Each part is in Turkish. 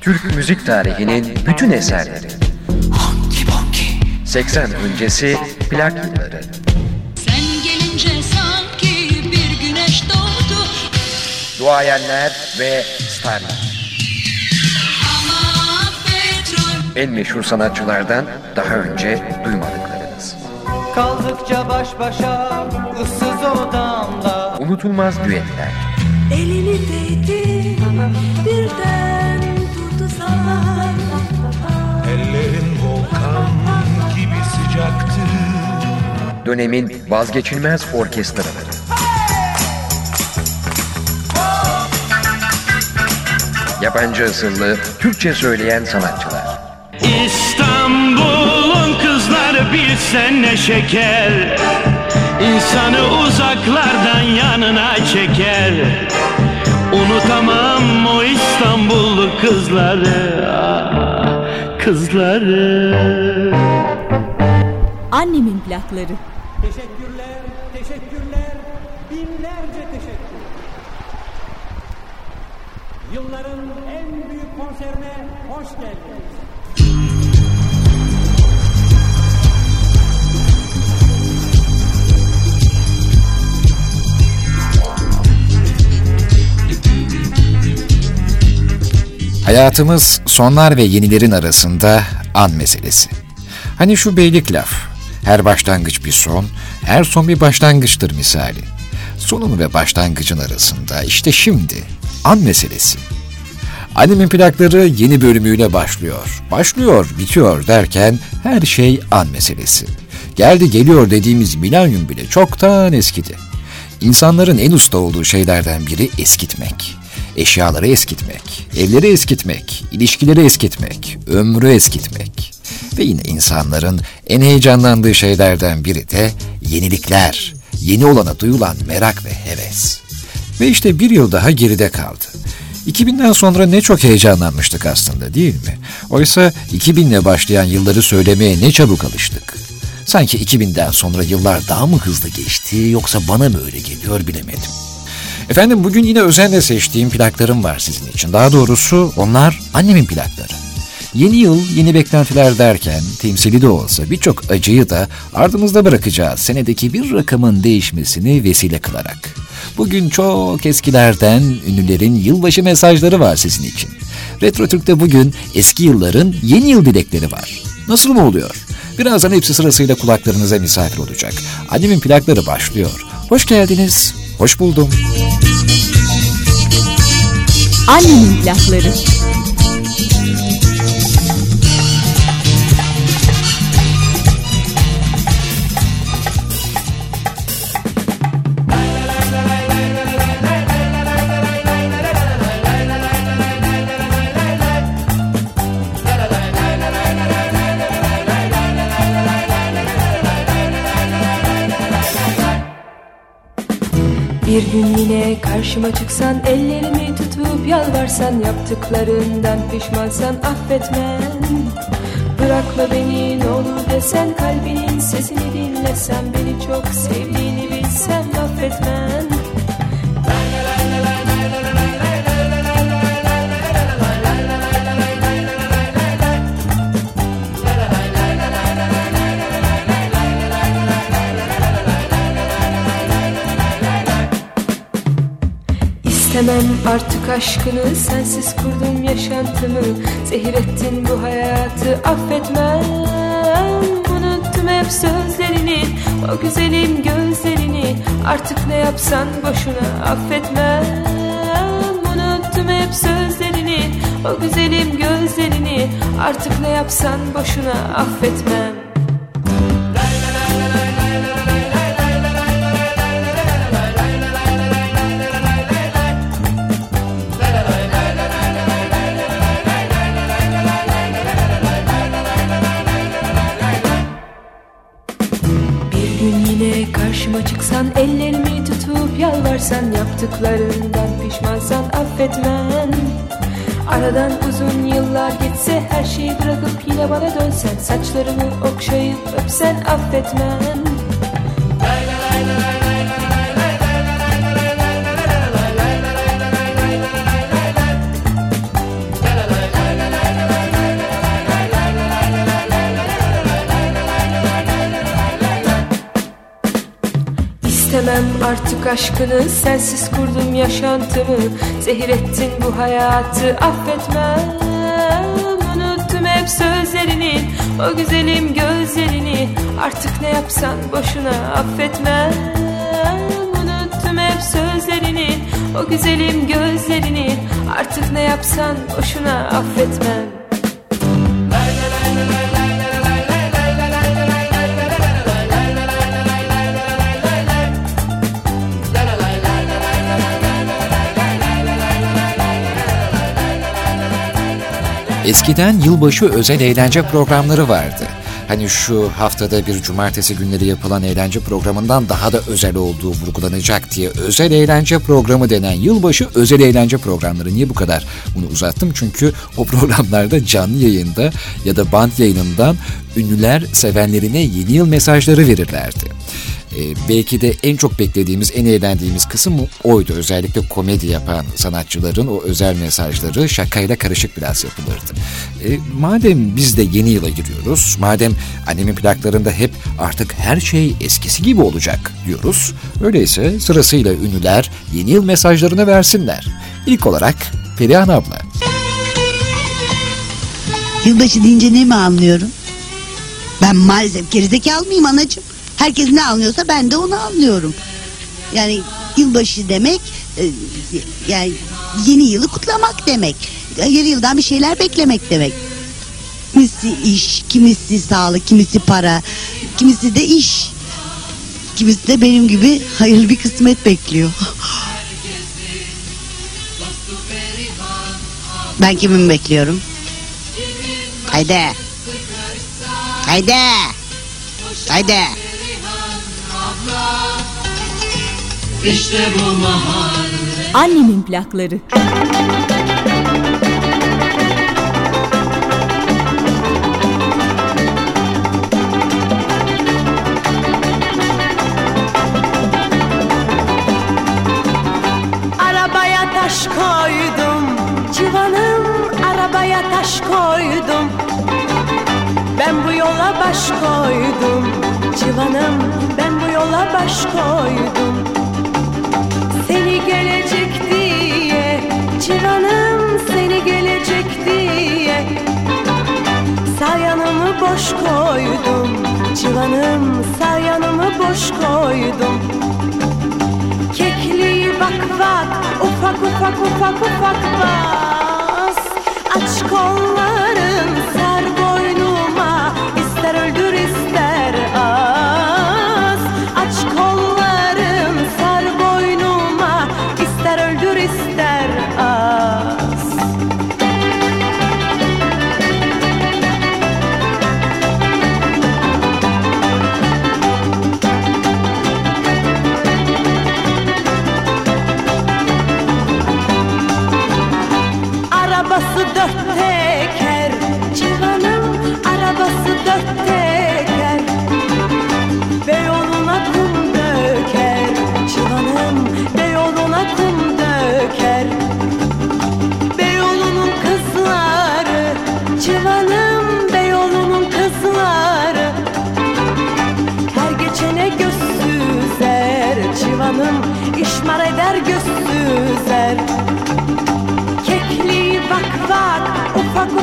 Türk müzik tarihinin bütün eserleri. 80 öncesi plak yılları. Sen gelince sanki bir güneş doğdu Duayenler ve starlar. Ama petrol En meşhur sanatçılardan daha önce duymadıklarınız. Kaldıkça baş başa ıssız odamda Unutulmaz düetler. Elini değdi birden Dönemin vazgeçilmez orkestraları. Yabancı asıllı Türkçe söyleyen sanatçılar. İstanbul'un kızları bilsen ne şeker İnsanı uzaklardan yanına çeker Unutamam o İstanbullu kızları ah, Kızları Annemin plakları. Yılların en büyük konserine hoş geldiniz. Hayatımız sonlar ve yenilerin arasında an meselesi. Hani şu beylik laf. Her başlangıç bir son, her son bir başlangıçtır misali. Sonun ve başlangıcın arasında işte şimdi an meselesi. Annemin plakları yeni bölümüyle başlıyor. Başlıyor, bitiyor derken her şey an meselesi. Geldi geliyor dediğimiz milenyum bile çoktan eskidi. İnsanların en usta olduğu şeylerden biri eskitmek. Eşyaları eskitmek, evleri eskitmek, ilişkileri eskitmek, ömrü eskitmek. Ve yine insanların en heyecanlandığı şeylerden biri de yenilikler, yeni olana duyulan merak ve heves. Ve işte bir yıl daha geride kaldı. 2000'den sonra ne çok heyecanlanmıştık aslında değil mi? Oysa 2000'le başlayan yılları söylemeye ne çabuk alıştık. Sanki 2000'den sonra yıllar daha mı hızlı geçti yoksa bana mı öyle geliyor bilemedim. Efendim bugün yine özenle seçtiğim plaklarım var sizin için. Daha doğrusu onlar annemin plakları. Yeni yıl, yeni beklentiler derken temsili de olsa birçok acıyı da ardımızda bırakacağız senedeki bir rakamın değişmesini vesile kılarak. Bugün çok eskilerden ünlülerin yılbaşı mesajları var sizin için. Retro Türk'te bugün eski yılların yeni yıl dilekleri var. Nasıl mı oluyor? Birazdan hepsi sırasıyla kulaklarınıza misafir olacak. Annemin plakları başlıyor. Hoş geldiniz. Hoş buldum. Annemin plakları. Bir gün yine karşıma çıksan Ellerimi tutup yalvarsan Yaptıklarından pişmansan affetmem Bırakma beni ne olur desen Kalbinin sesini dinlesem Beni çok sevdiğini bilsem affetmem İstemem artık aşkını Sensiz kurdum yaşantımı. Zehir ettin bu hayatı Affetmem. Unuttum hep sözlerini O güzelim gözlerini. Artık ne yapsan boşuna Affetmem. Unuttum hep sözlerini O güzelim gözlerini. Artık ne yapsan boşuna Affetmem yalvarsan Yaptıklarından pişmansan affetmem. Aradan uzun yıllar geçse Her şeyi bırakıp yine bana dönsen Saçlarımı okşayıp öpsen affetmem artık aşkını sensiz kurdum yaşantımı. Zehir ettin bu hayatı affetmem. Unuttum hep sözlerini o güzelim gözlerini. Artık ne yapsan boşuna affetmem. Unuttum hep sözlerini o güzelim gözlerini. Artık ne yapsan boşuna affetmem Eskiden yılbaşı özel eğlence programları vardı. Hani şu haftada bir cumartesi günleri yapılan eğlence programından daha da özel olduğu vurgulanacak diye özel eğlence programı denen yılbaşı özel eğlence programları. Niye bu kadar bunu uzattım? Çünkü o programlarda canlı yayında ya da band yayınından ünlüler sevenlerine yeni yıl mesajları verirlerdi. Ee, belki de en çok beklediğimiz, en eğlendiğimiz kısım oydu. Özellikle komedi yapan sanatçıların o özel mesajları şakayla karışık biraz yapılırdı. Ee, madem biz de yeni yıla giriyoruz, madem annemin plaklarında hep artık her şey eskisi gibi olacak diyoruz. Öyleyse sırasıyla ünlüler yeni yıl mesajlarını versinler. İlk olarak Perihan abla. Yılbaşı deyince ne mi anlıyorum? Ben maalesef gerizekalı mıyım anacığım? Herkes ne anlıyorsa ben de onu anlıyorum. Yani yılbaşı demek e, yani yeni yılı kutlamak demek. Yeni yıldan bir şeyler beklemek demek. Kimisi iş, kimisi sağlık, kimisi para, kimisi de iş. Kimisi de benim gibi hayırlı bir kısmet bekliyor. Ben kimi bekliyorum? Haydi. Haydi. Haydi. İşte bu mahalle Annemin plakları. Arabaya taş koydum. Civanım arabaya taş koydum. Ben bu yola baş koydum. Civanım ben bu yola baş koydum Civanım seni gelecek diye. Sağ yanımı boş koydum. Civanım sağ yanımı boş koydum. Kekliği bak bak ufak ufak ufak ufak bas. Aç kolların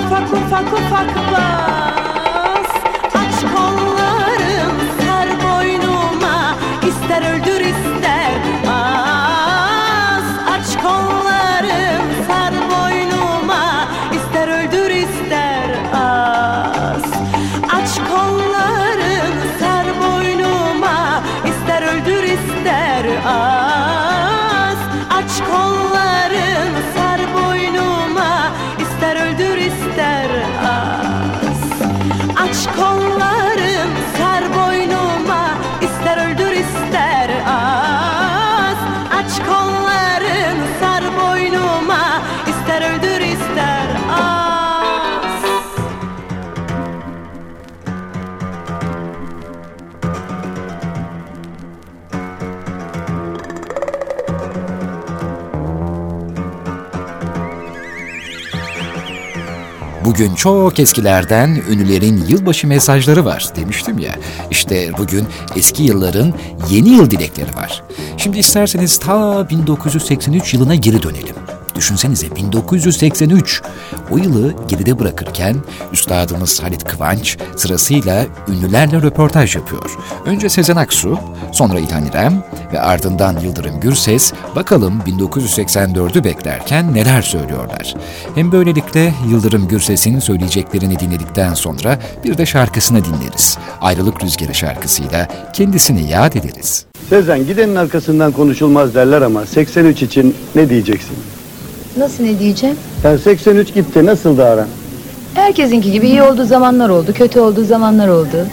ufak ufak ufak ufak bas Bugün çok eskilerden ünlülerin yılbaşı mesajları var demiştim ya. İşte bugün eski yılların yeni yıl dilekleri var. Şimdi isterseniz ta 1983 yılına geri dönelim. Düşünsenize 1983. O yılı geride bırakırken üstadımız Halit Kıvanç sırasıyla ünlülerle röportaj yapıyor. Önce Sezen Aksu, sonra İlhan İrem ve ardından Yıldırım Gürses bakalım 1984'ü beklerken neler söylüyorlar. Hem böylelikle Yıldırım Gürses'in söyleyeceklerini dinledikten sonra bir de şarkısını dinleriz. Ayrılık Rüzgarı şarkısıyla kendisini yad ederiz. Sezen gidenin arkasından konuşulmaz derler ama 83 için ne diyeceksin? Nasıl ne diyeceğim? Yani 83 gitti nasıldı aran? Herkesinki gibi iyi olduğu zamanlar oldu, kötü olduğu zamanlar oldu.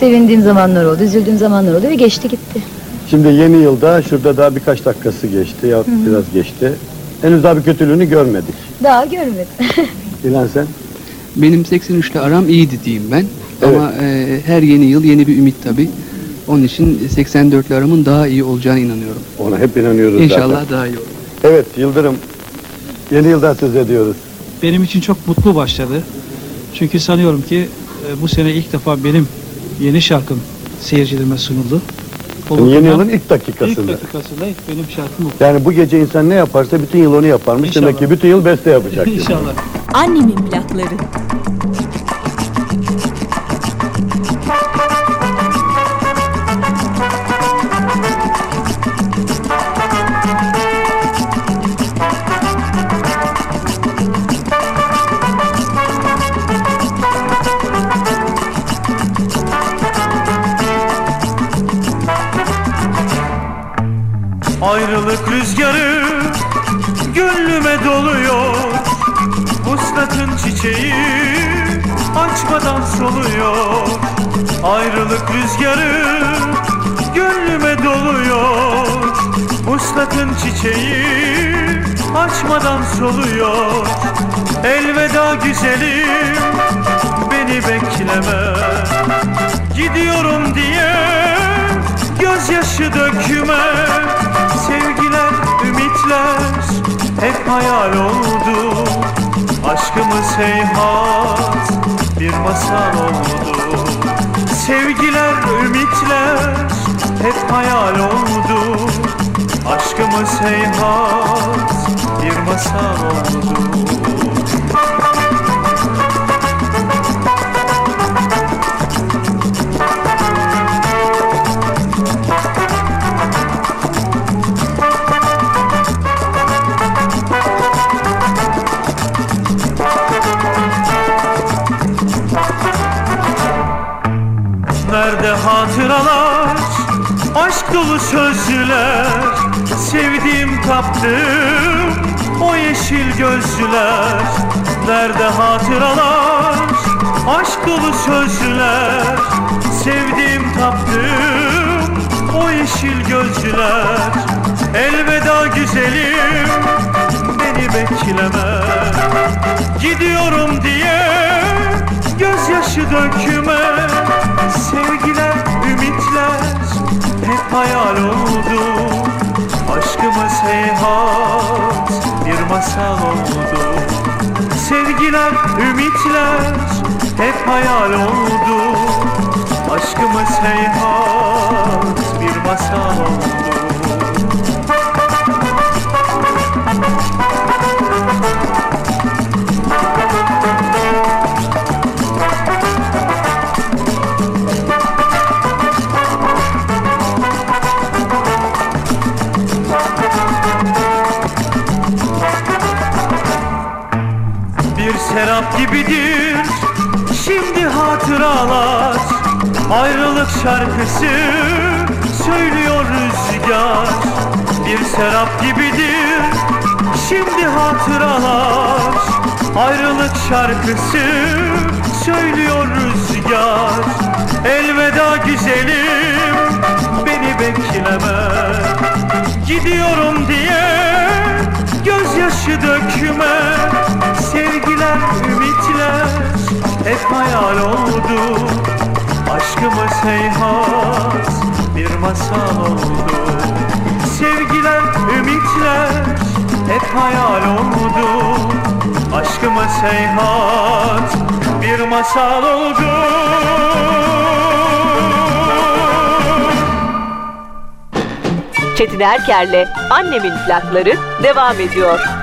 Sevindiğim zamanlar oldu, üzüldüğüm zamanlar oldu ve geçti gitti. Şimdi yeni yılda şurada daha birkaç dakikası geçti ya biraz geçti. Henüz daha bir kötülüğünü görmedik. Daha görmedim. İlan sen? Benim 83'te aram iyiydi diyeyim ben. Evet. Ama e, her yeni yıl yeni bir ümit tabii. Onun için 84'lü aramın daha iyi olacağına inanıyorum. Ona hep inanıyoruz İnşallah zaten. daha iyi olur. Evet Yıldırım. Yeni yıldan söz ediyoruz. benim için çok mutlu başladı. Çünkü sanıyorum ki e, bu sene ilk defa benim yeni şarkım seyircilerime sunuldu. O Şimdi yeni yılın ilk dakikasında. ilk dakikasında ilk benim şarkım bu. Yani bu gece insan ne yaparsa bütün yıl onu yaparmış. İnşallah. Demek ki bütün yıl beste yapacak. İnşallah. Annemin plakları. Ayrılık rüzgarı gönlüme doluyor. Vuslatın çiçeği açmadan soluyor Ayrılık rüzgarı gönlüme doluyor. Vuslatın çiçeği açmadan soluyor Elveda güzelim beni bekleme. Gidiyorum diye gözyaşı döküme Sevgiler, ümitler hep hayal oldu. Aşkımız heyhat bir masal oldu. Sevgiler, ümitler hep hayal oldu. Aşkımız heyhat bir masal oldu dolu sözler Sevdiğim kaptım o yeşil gözlüler Nerede hatıralar, aşk dolu sözler Sevdiğim taptım o yeşil gözlüler Elveda güzelim beni bekleme. Gidiyorum diye gözyaşı döküme. Sevgiler, ümitler hep hayal oldu? Aşkımız heyhat bir masal oldu. Sevgiler, ümitler hep hayal oldu. Aşkımız heyhat bir masal oldu gibidir. Şimdi hatıralar Ayrılık şarkısı söylüyor rüzgar. Bir serap gibidir. Şimdi hatıralar Ayrılık şarkısı söylüyor rüzgar. Elveda güzelim beni bekleme. Gidiyorum diye gözyaşı dökme Sevgiler, ümitler hep hayal oldu. Aşkımız heyhat bir masal oldu. Sevgiler, ümitler hep hayal oldu. Aşkımız heyhat bir masal oldu. Çetin Erker'le Annemin plakları devam ediyor.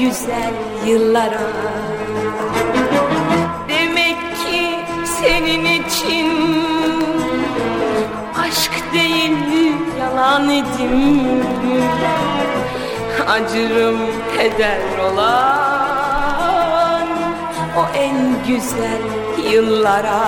Güzel yıllara. Demek ki senin için Aşk değil yalan idim Acırım heder olan O en güzel yıllara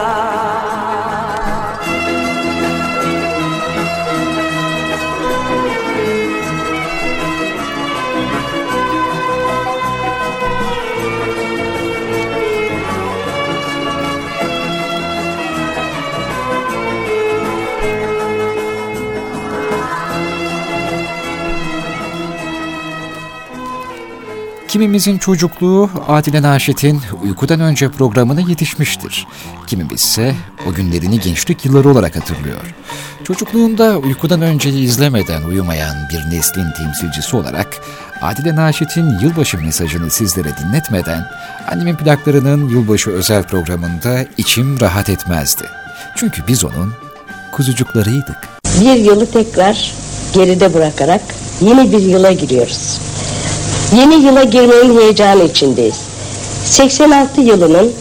Kimimizin çocukluğu Adile Naşit'in uykudan önce programına yetişmiştir. Kimimiz ise o günlerini gençlik yılları olarak hatırlıyor. Çocukluğunda uykudan önce izlemeden uyumayan bir neslin temsilcisi olarak Adile Naşit'in yılbaşı mesajını sizlere dinletmeden annemin plaklarının yılbaşı özel programında içim rahat etmezdi. Çünkü biz onun kuzucuklarıydık. Bir yılı tekrar geride bırakarak yeni bir yıla giriyoruz. Yeni yıla girmenin heyecanı içindeyiz. 86 yılının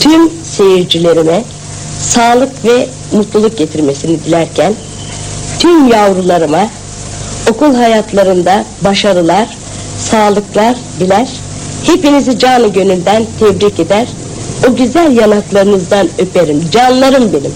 tüm seyircilerime sağlık ve mutluluk getirmesini dilerken tüm yavrularıma okul hayatlarında başarılar, sağlıklar diler. Hepinizi canı gönülden tebrik eder. O güzel yanaklarınızdan öperim. Canlarım benim.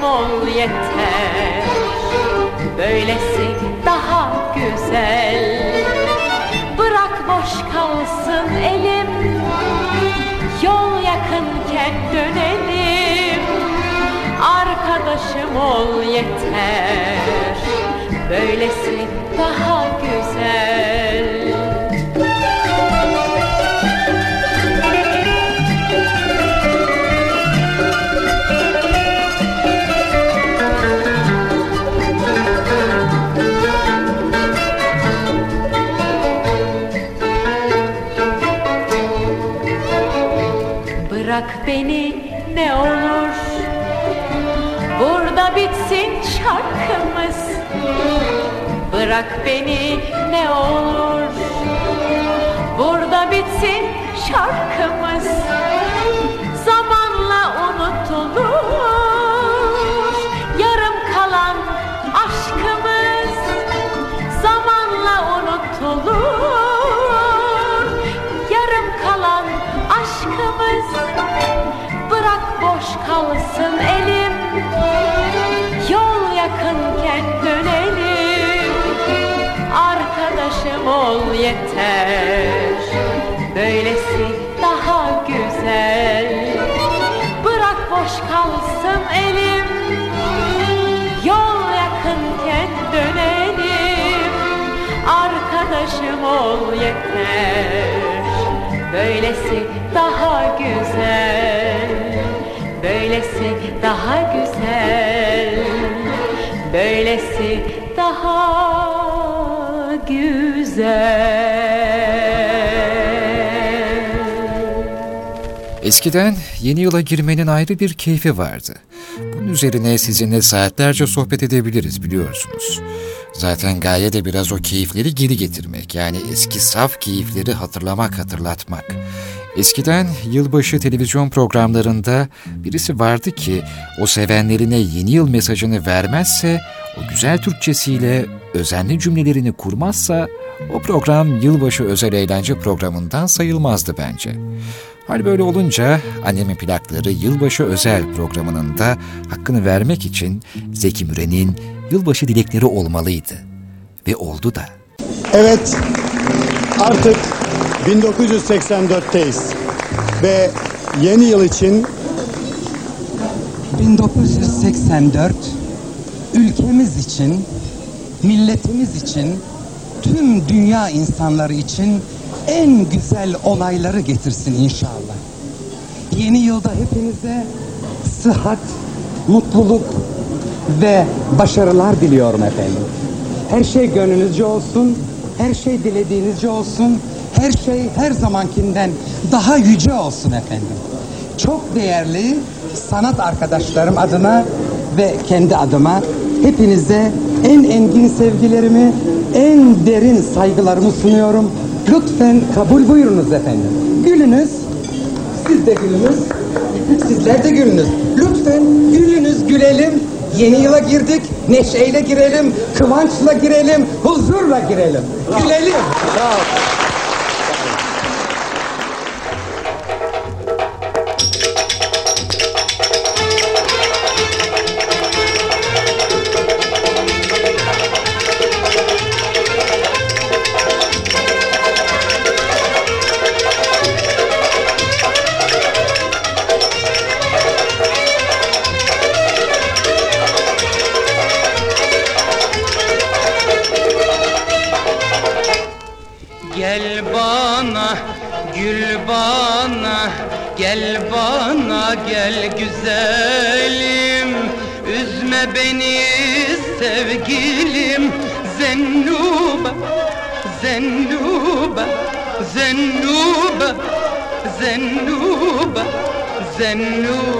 Arkadaşım ol yeter, böylesi daha güzel. Bırak boş kalsın elim, yol yakınken dönelim. Arkadaşım ol yeter, böylesi daha güzel. Şarkımız. Bırak beni ne olur. Burada bitsin şarkımız ol yeter. Böylesi daha güzel. Bırak boş kalsın elim. Yol yakınken dönelim. Arkadaşım ol yeter. Böylesi daha güzel. Böylesi daha güzel. Böylesi güzel Eskiden yeni yıla girmenin ayrı bir keyfi vardı. Bunun üzerine sizinle saatlerce sohbet edebiliriz biliyorsunuz. Zaten gaye de biraz o keyifleri geri getirmek. Yani eski saf keyifleri hatırlamak, hatırlatmak. Eskiden yılbaşı televizyon programlarında birisi vardı ki o sevenlerine yeni yıl mesajını vermezse, o güzel Türkçesiyle özenli cümlelerini kurmazsa o program yılbaşı özel eğlence programından sayılmazdı bence. Hal böyle olunca annemin plakları yılbaşı özel programının da hakkını vermek için Zeki Müren'in yılbaşı dilekleri olmalıydı. Ve oldu da. Evet, artık 1984'teyiz ve yeni yıl için 1984 ülkemiz için, milletimiz için, tüm dünya insanları için en güzel olayları getirsin inşallah. Yeni yılda hepinize sıhhat, mutluluk ve başarılar diliyorum efendim. Her şey gönlünüzce olsun, her şey dilediğinizce olsun, her şey her zamankinden daha yüce olsun efendim. Çok değerli sanat arkadaşlarım adına ve kendi adıma hepinize en engin sevgilerimi, en derin saygılarımı sunuyorum. Lütfen kabul buyurunuz efendim. Gülünüz, siz de gülünüz, sizler de gülünüz. Lütfen gülünüz, gülelim. Yeni yıla girdik, neşeyle girelim, kıvançla girelim, huzurla girelim. Gülelim. Sağ send you.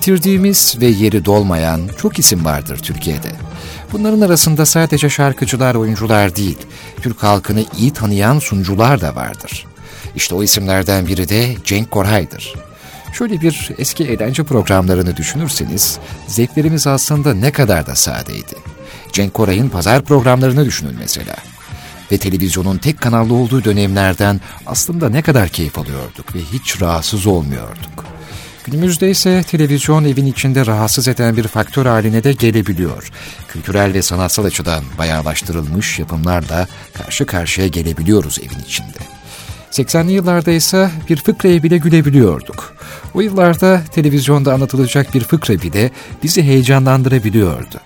Yitirdiğimiz ve yeri dolmayan çok isim vardır Türkiye'de. Bunların arasında sadece şarkıcılar, oyuncular değil, Türk halkını iyi tanıyan sunucular da vardır. İşte o isimlerden biri de Cenk Koray'dır. Şöyle bir eski eğlence programlarını düşünürseniz, zevklerimiz aslında ne kadar da sadeydi. Cenk Koray'ın pazar programlarını düşünün mesela. Ve televizyonun tek kanallı olduğu dönemlerden aslında ne kadar keyif alıyorduk ve hiç rahatsız olmuyorduk. Günümüzde ise televizyon evin içinde rahatsız eden bir faktör haline de gelebiliyor. Kültürel ve sanatsal açıdan bayağılaştırılmış yapımlarla karşı karşıya gelebiliyoruz evin içinde. 80'li yıllarda ise bir fıkraya bile gülebiliyorduk. O yıllarda televizyonda anlatılacak bir fıkra bile bizi heyecanlandırabiliyordu.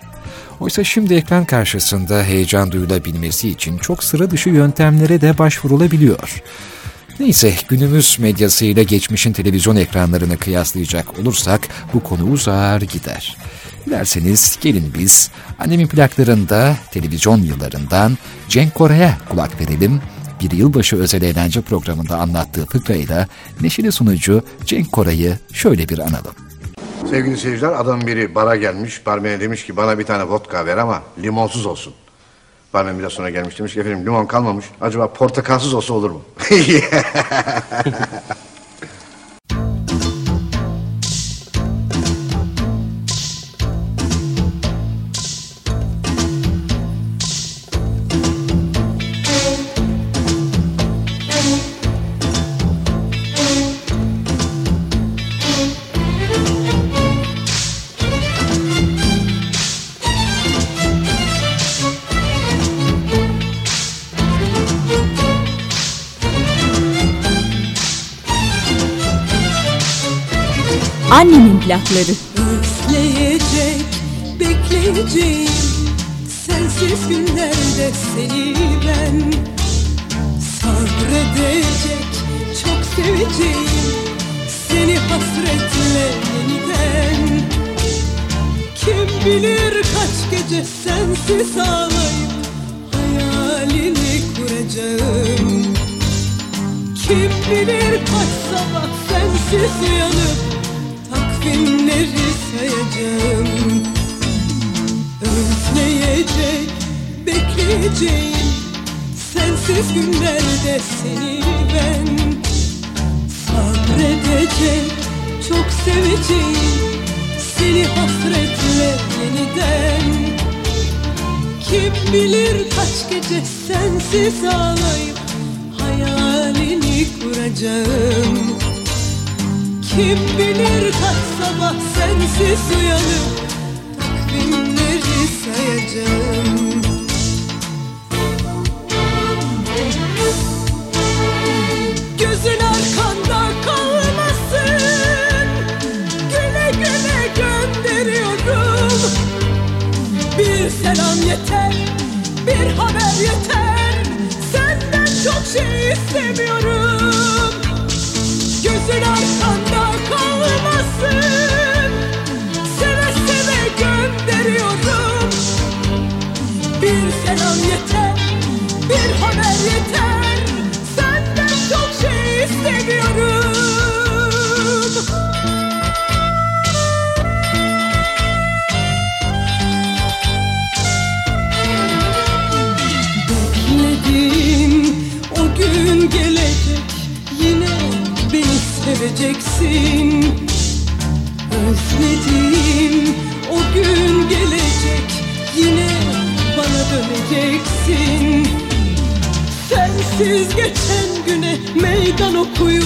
Oysa şimdi ekran karşısında heyecan duyulabilmesi için çok sıra dışı yöntemlere de başvurulabiliyor. Neyse günümüz medyasıyla geçmişin televizyon ekranlarını kıyaslayacak olursak bu konu uzar gider. Dilerseniz gelin biz annemin plaklarında televizyon yıllarından Cenk Koray'a kulak verelim. Bir yılbaşı özel eğlence programında anlattığı fıkrayla neşeli sunucu Cenk Koray'ı şöyle bir analım. Sevgili seyirciler adam biri bara gelmiş. Barmene demiş ki bana bir tane vodka ver ama limonsuz olsun. Barmen biraz sonra gelmiş demiş ki efendim limon kalmamış. Acaba portakalsız olsa olur mu? plakları. Bekleyecek, bekleyeceğim. Sensiz günlerde seni ben Sabredecek, çok seveceğim. Seni hasretle yeniden. Kim bilir kaç gece sensiz ağlayıp Hayalini kuracağım. Kim bilir kaç sabah sensiz uyanıp takvimleri sayacağım Özleyecek, bekleyeceğim. Sensiz günlerde seni ben Sabredecek çok seveceğim. Seni hasretle yeniden. Kim bilir kaç gece sensiz ağlayıp Hayalini kuracağım Kim bilir kaç sabah sensiz uyanıp Takvimleri sayacağım. Gözün arkanda kalmasın. Güle güle gönderiyorum. Bir selam yeter, bir haber yeter. Senden çok şey istemiyorum. Gözün arkanda Seve seve gönderiyorum. Bir selam yeter, bir haber yeter. Senden çok şey istemiyorum. Bekledim o gün gelecek. Yine beni seveceksin Özledim o gün gelecek Yine bana döneceksin. Sensiz geçen güne meydan okuyup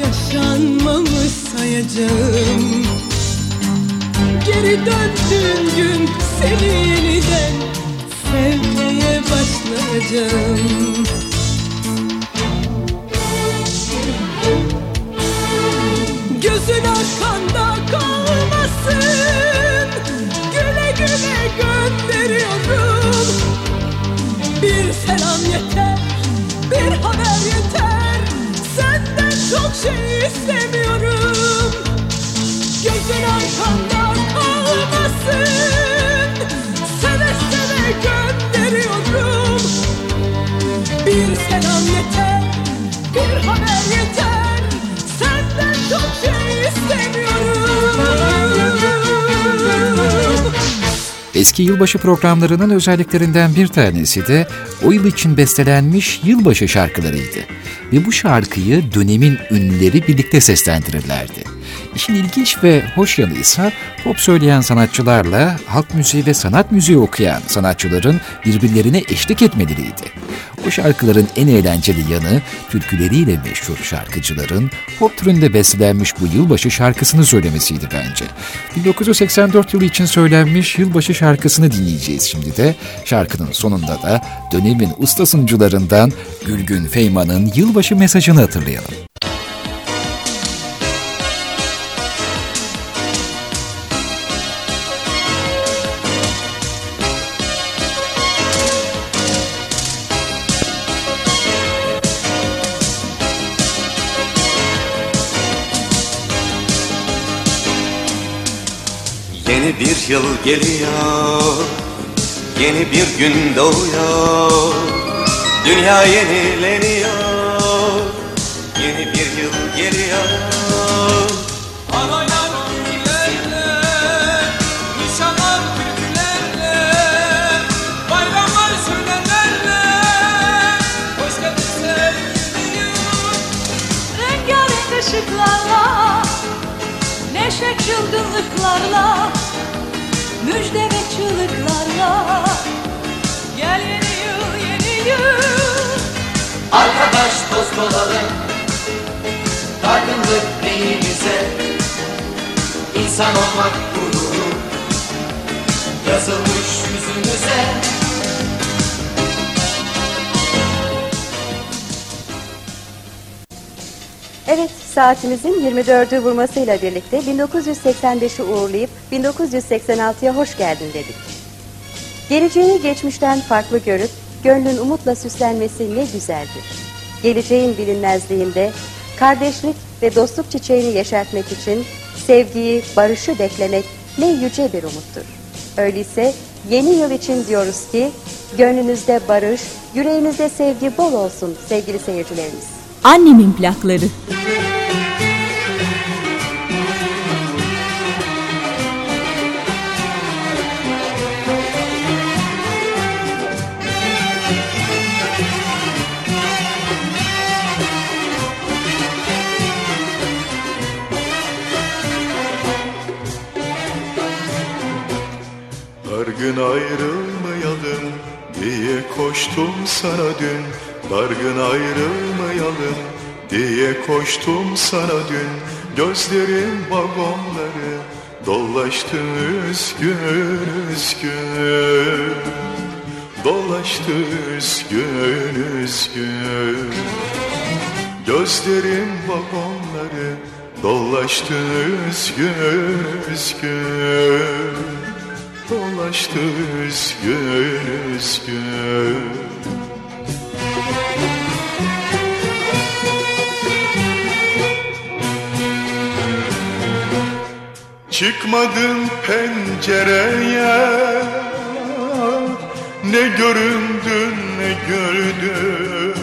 Yaşanmamış sayacağım. Geri döndüğün gün seni yeniden Sevmeye başlayacağım yeter, bir haber yeter. Senden çok şey istemiyorum. Gözün arkanda kalmasın. Seve seve gönderiyorum. Bir selam yeter, bir haber yeter. Senden çok şey istemiyorum. Eski yılbaşı programlarının özelliklerinden bir tanesi de o yıl için bestelenmiş yılbaşı şarkılarıydı. Ve bu şarkıyı dönemin ünlüleri birlikte seslendirirlerdi. İşin ilginç ve hoş yanı ise pop söyleyen sanatçılarla halk müziği ve sanat müziği okuyan sanatçıların birbirlerine eşlik etmeleriydi. O şarkıların en eğlenceli yanı türküleriyle meşhur şarkıcıların pop türünde beslenmiş bu yılbaşı şarkısını söylemesiydi bence. 1984 yılı için söylenmiş yılbaşı şarkısını dinleyeceğiz şimdi de. Şarkının sonunda da dönemin usta Gülgün Feyman'ın yılbaşı mesajını hatırlayalım. Yıl geliyor. Yeni bir gün doğuyor. Dünya yenileniyor. Yeni bir yıl geliyor. Rengarenk ışıklarla Neşe çılgınlıklarla Müjde ve çığlıklarla Gel yeni yıl yeni yıl. Arkadaş dost olalım, dargınlık neyimize, İnsan olmak gururu, yazılmış yüzümüze. Evet, saatimizin 24'ü vurmasıyla birlikte 1985'i uğurlayıp 1986'ya hoş geldin dedik. Geleceğini geçmişten farklı görüp gönlün umutla süslenmesi ne güzeldir. Geleceğin bilinmezliğinde kardeşlik ve dostluk çiçeğini yeşertmek için sevgiyi, barışı beklemek ne yüce bir umuttur. Öyleyse yeni yıl için diyoruz ki gönlünüzde barış, yüreğinizde sevgi bol olsun sevgili seyircilerimiz. Annemin plakları. Her gün ayrılmayalım diye koştum sana dün Dargın ayrılmayalım diye koştum sana dün. Gözlerim vagonları dolaştı üzgün üzgün Dolaştı üzgün üzgün Gözlerim vagonları dolaştı üzgün üzgün Dolaştı üzgün üzgün Çıkmadım pencereye. Ne göründün ne gördüm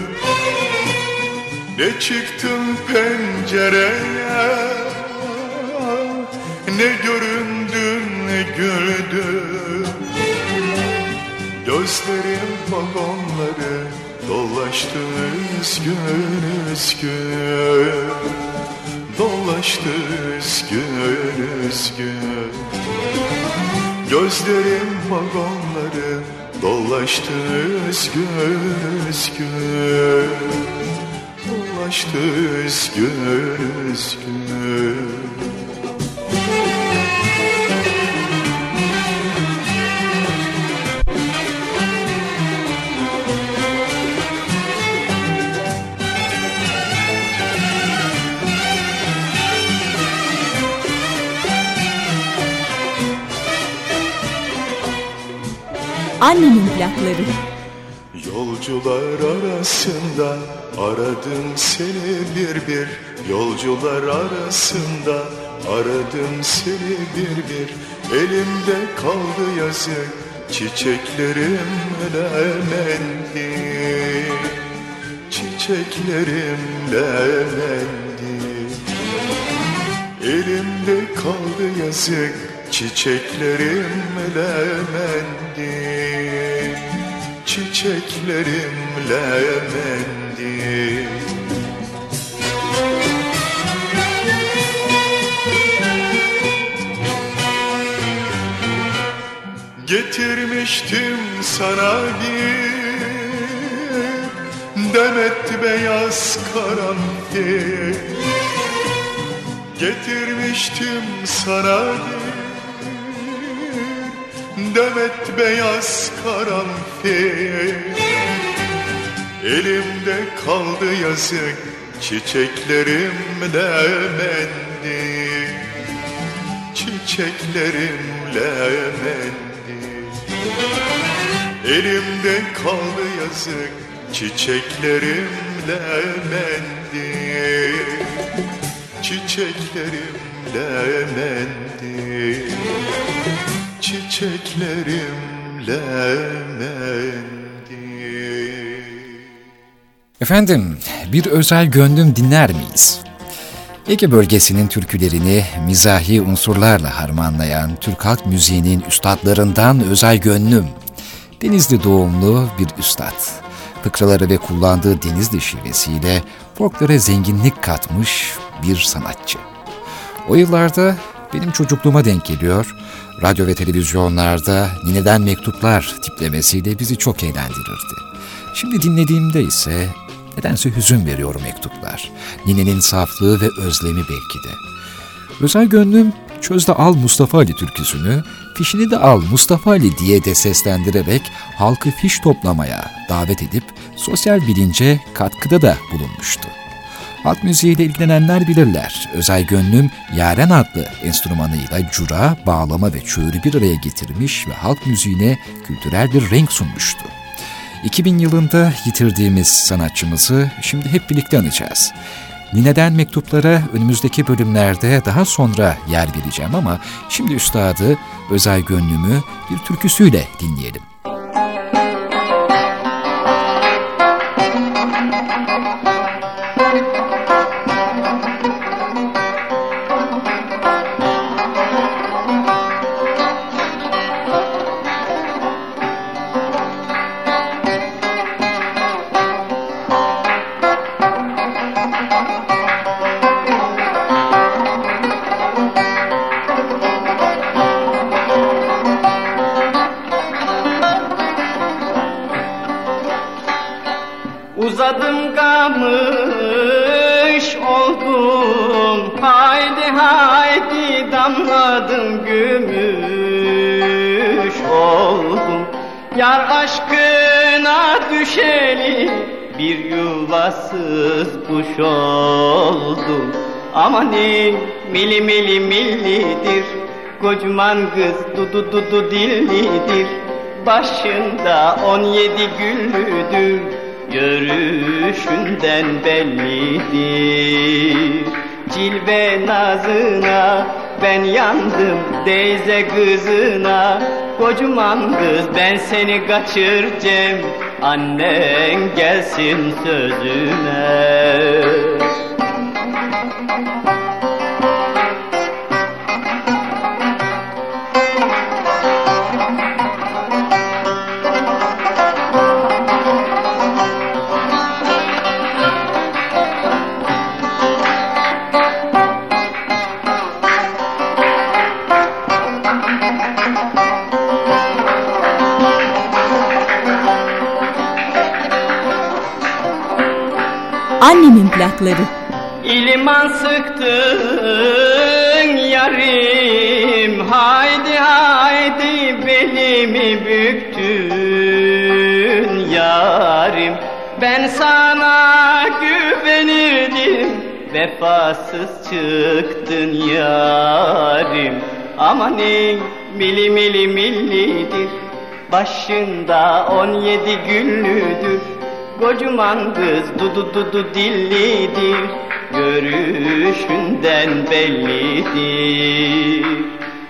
Ne çıktın pencereye? Ne göründün ne gördüm Gözlerim vagonları dolaştı üzgün üzgün Dolaştı üzgün üzgün Gözlerim vagonları dolaştı üzgün üzgün Dolaştı üzgün üzgün Annemin plakları. Yolcular arasında aradım seni bir bir. Yolcular arasında aradım seni bir bir. Elimde kaldı yazık çiçeklerim lemendi Çiçeklerim lemendi Elimde kaldı yazık çiçeklerim lemendi Çiçeklerim lemendi Getirmiştim sana bir demet beyaz karanfil. Getirmiştim sana bir demet beyaz karanfil. Elimde kaldı yazık çiçeklerim lemendi Çiçeklerim lemendi Elimde kaldı yazık çiçeklerim lemendi Çiçeklerim lemendi Çiçeklerim lemendi Efendim, bir özel gönlüm dinler miyiz? Ege bölgesinin türkülerini mizahi unsurlarla harmanlayan Türk halk müziğinin üstadlarından özel gönlüm. Denizli doğumlu bir üstad. Fıkraları ve kullandığı Denizli şivesiyle folklore zenginlik katmış bir sanatçı. O yıllarda benim çocukluğuma denk geliyor, radyo ve televizyonlarda Nineden Mektuplar tiplemesiyle bizi çok eğlendirirdi. Şimdi dinlediğimde ise nedense hüzün veriyor mektuplar. Ninenin saflığı ve özlemi belki de. Özel gönlüm Çözde Al Mustafa Ali türküsünü, fişini de al Mustafa Ali diye de seslendirerek halkı fiş toplamaya davet edip sosyal bilince katkıda da bulunmuştu. Halk müziğiyle ilgilenenler bilirler. Özel Gönlüm Yaren adlı enstrümanıyla cura, bağlama ve çığırı bir araya getirmiş ve halk müziğine kültürel bir renk sunmuştu. 2000 yılında yitirdiğimiz sanatçımızı şimdi hep birlikte anacağız. Nine'den mektuplara önümüzdeki bölümlerde daha sonra yer vereceğim ama şimdi üstadı Özel Gönlüm'ü bir türküsüyle dinleyelim. Uzadım kamış oldum. Haydi haydi damladım gümüş. Oldum. Yar aşkına düşeli bir yuvasız kuş oldum Amanin mili mili millidir Kocaman kız dudu dudu dillidir. Başında on yedi güllüdür Görüşünden bellidir. Cilve nazına ben yandım Deyze kızına. Kocaman kız ben seni kaçıracağım Annen gelsin sözüme Plakları. İliman sıktın yarim. Haydi haydi belimi büktün yarim. Ben sana güvenirdim. Vefasız çıktın yarim. Amanin mili mili millidir. Başında on yedi güllüdür Kocaman kız dudu dudu dillidir. Görüşünden bellidir.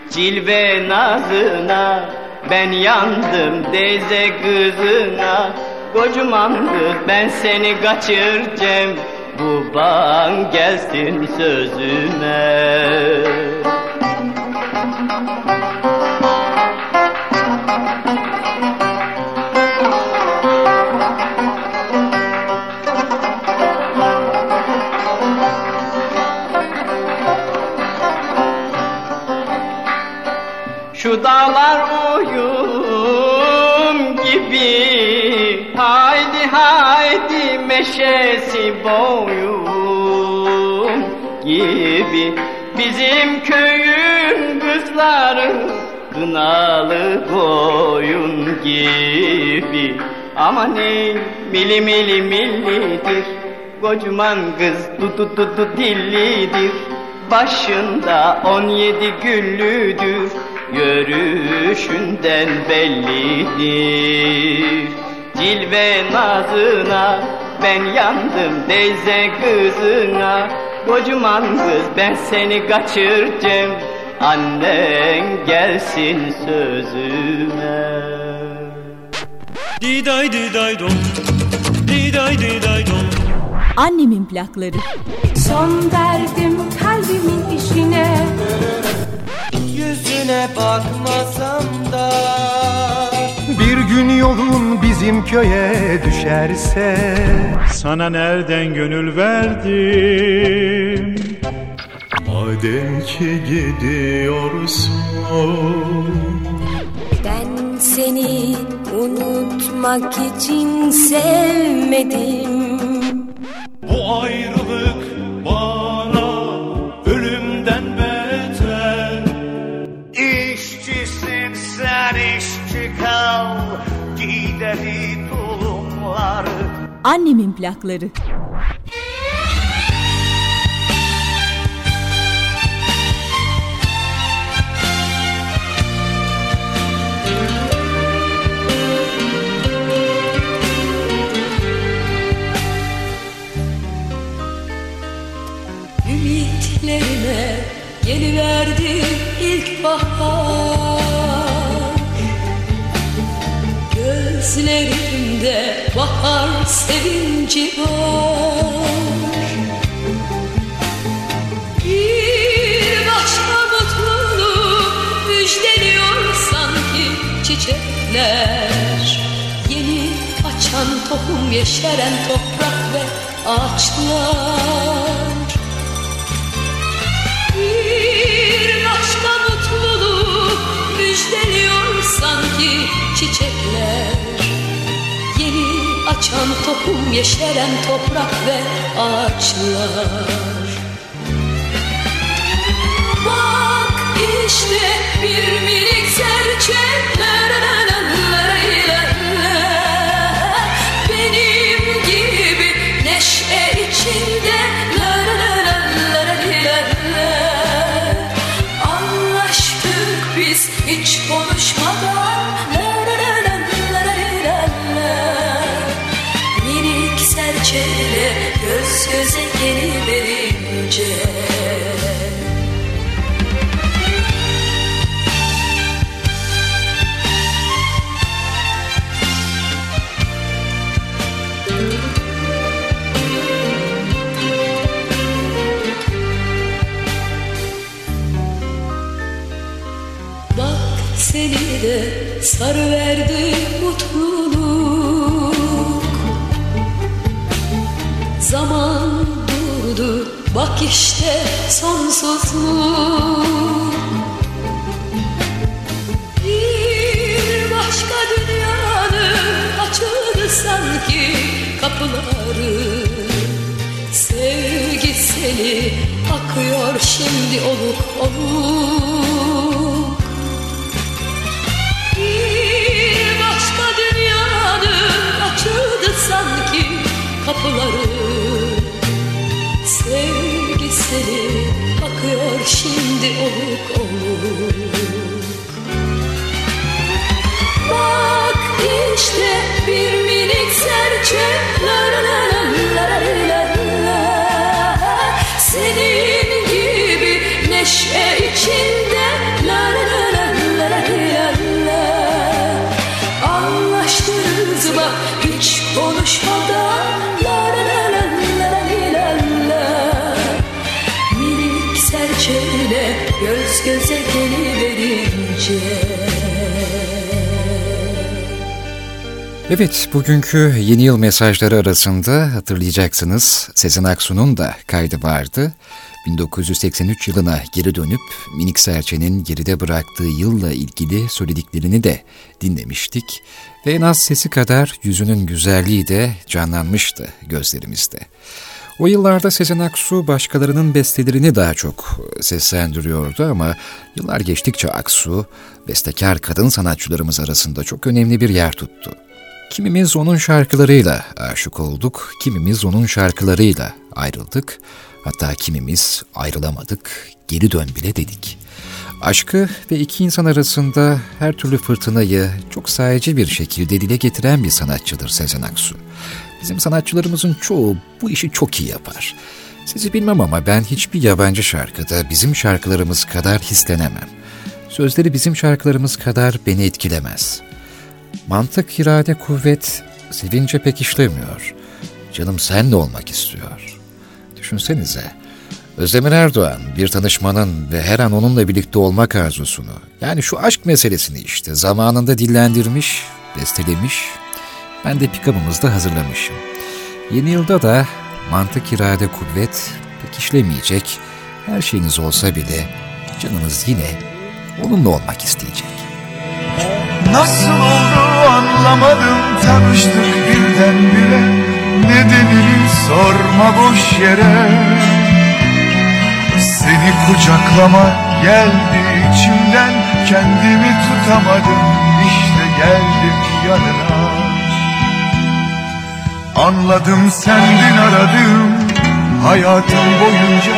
Cilve nazına ben yandım deze kızına. Kocaman kız ben seni kaçıracağım. Baban gelsin sözüme haydi meşesi boyun gibi Bizim köyün kızları Kınalı koyun gibi. Amanin mili mili millidir Kocaman kız dudu dudu dillidir. Başında on yedi güllüdür Görüşünden bellidir. Cilve nazına ben yandım deyze kızına. Kocaman kız ben seni kaçıracağım. Annen gelsin sözüme. Diday diday dom. Diday diday dom. Annemin plakları. Son verdim kalbimin işine. Yüzüne bakmasam da Bir gün yolun bizim köye düşerse Sana nereden gönül verdim? Madem ki gidiyorsun. Ben seni unutmak için sevmedim. Bu ayrılık Annemin plakları. Ümitlerime geliverdi ilk bahar Gözlerimde bahar sevinci var. Bir başka mutluluk müjdeliyor sanki çiçekler. Yeni açan tohum yeşeren toprak ve ağaçlar. Bir başka mutluluk müjdeliyor sanki çiçekler Yeni açan tohum yeşeren toprak ve ağaçlar Bak işte bir minik serçe la la la la la la la. Benim gibi neşe içinde geliverince Bak seni de sarıverdi mutluluk işte sonsuzluk Bir başka dünyanın açıldı sanki kapıları. Sevgi seni akıyor şimdi oluk oluk gözleri akıyor şimdi oluk oluk. Bak işte bir minik serçe la la la la la la. Senin gibi neşe içinde göze geliverince Evet, bugünkü yeni yıl mesajları arasında hatırlayacaksınız Sezen Aksu'nun da kaydı vardı. 1983 yılına geri dönüp Minik Serçe'nin geride bıraktığı yılla ilgili söylediklerini de dinlemiştik. Ve en az sesi kadar yüzünün güzelliği de canlanmıştı gözlerimizde. O yıllarda Sezen Aksu başkalarının bestelerini daha çok seslendiriyordu ama yıllar geçtikçe Aksu, bestekar kadın sanatçılarımız arasında çok önemli bir yer tuttu. Kimimiz onun şarkılarıyla aşık olduk, kimimiz onun şarkılarıyla ayrıldık. Hatta kimimiz ayrılamadık, geri dön bile dedik. Aşkı ve iki insan arasında her türlü fırtınayı çok sayıcı bir şekilde dile getiren bir sanatçıdır Sezen Aksu. Bizim sanatçılarımızın çoğu bu işi çok iyi yapar. Sizi bilmem ama ben hiçbir yabancı şarkıda bizim şarkılarımız kadar hislenemem. Sözleri bizim şarkılarımız kadar beni etkilemez. Mantık, irade, kuvvet sevince pek işlemiyor. Canım senle olmak istiyor. Düşünsenize, Özdemir Erdoğan bir tanışmanın ve her an onunla birlikte olmak arzusunu, yani şu aşk meselesini işte zamanında dillendirmiş, bestelemiş, ben de pikabımızda hazırlamışım. Yeni yılda da mantık, irade, kuvvet pek işlemeyecek, her şeyiniz olsa bile canınız yine onunla olmak isteyecek. Nasıl oldu anlamadım. Tanıştık birdenbire. Nedenini sorma boş yere. Seni kucaklama geldi içimden. Kendimi tutamadım. İşte geldim yanına Anladım sendin aradım hayatım boyunca.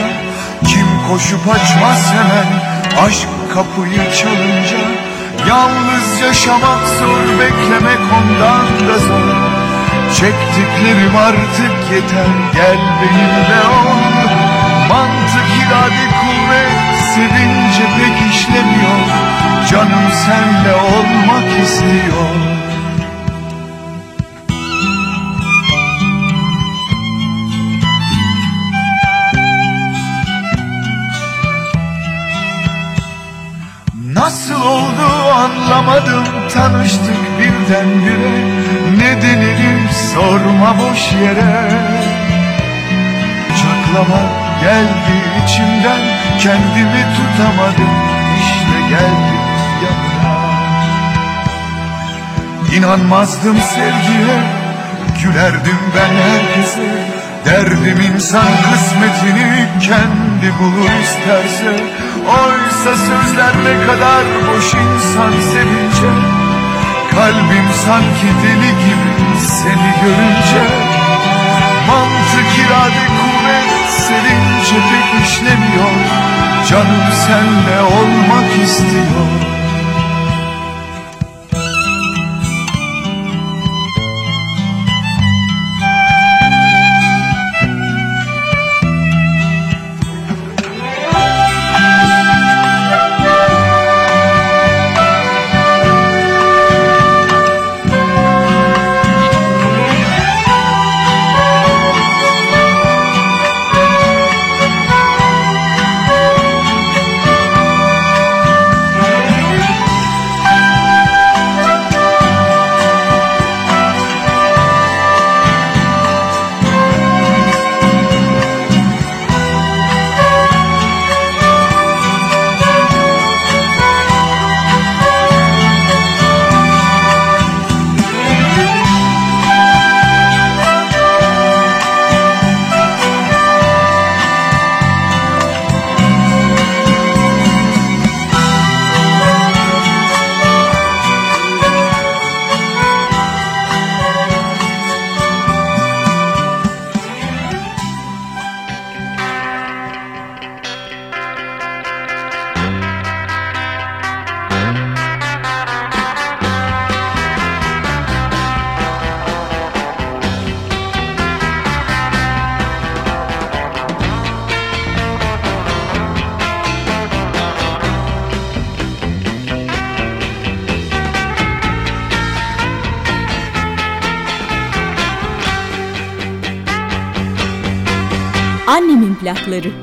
Kim koşup açmaz hemen aşk kapıyı çalınca. Yalnız yaşamak zor beklemek ondan da zor. Çektiklerim artık yeter gel benimle ol. Mantık irade kuvvet sevince pek işlemiyor. Canım senle olmak istiyor oldu anlamadım. Tanıştık birdenbire. Nedenini sorma boş yere. Çaklama geldi içimden. Kendimi tutamadım. İşte geldim yanına İnanmazdım sevgiye. Gülerdim ben herkese Derdim insan kısmetini kendi bulur isterse Oysa sözler ne kadar boş insan sevince Kalbim sanki deli gibi seni görünce Mantık irade kuvvet sevince pek işlemiyor Canım senle olmak istiyor Annemin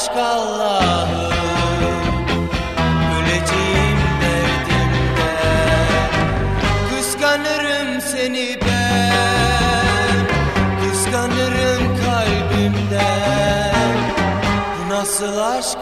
aşk Allah'ım. Öleceğim derdimden Kıskanırım seni ben. Kıskanırım kalbimden. Bu nasıl aşk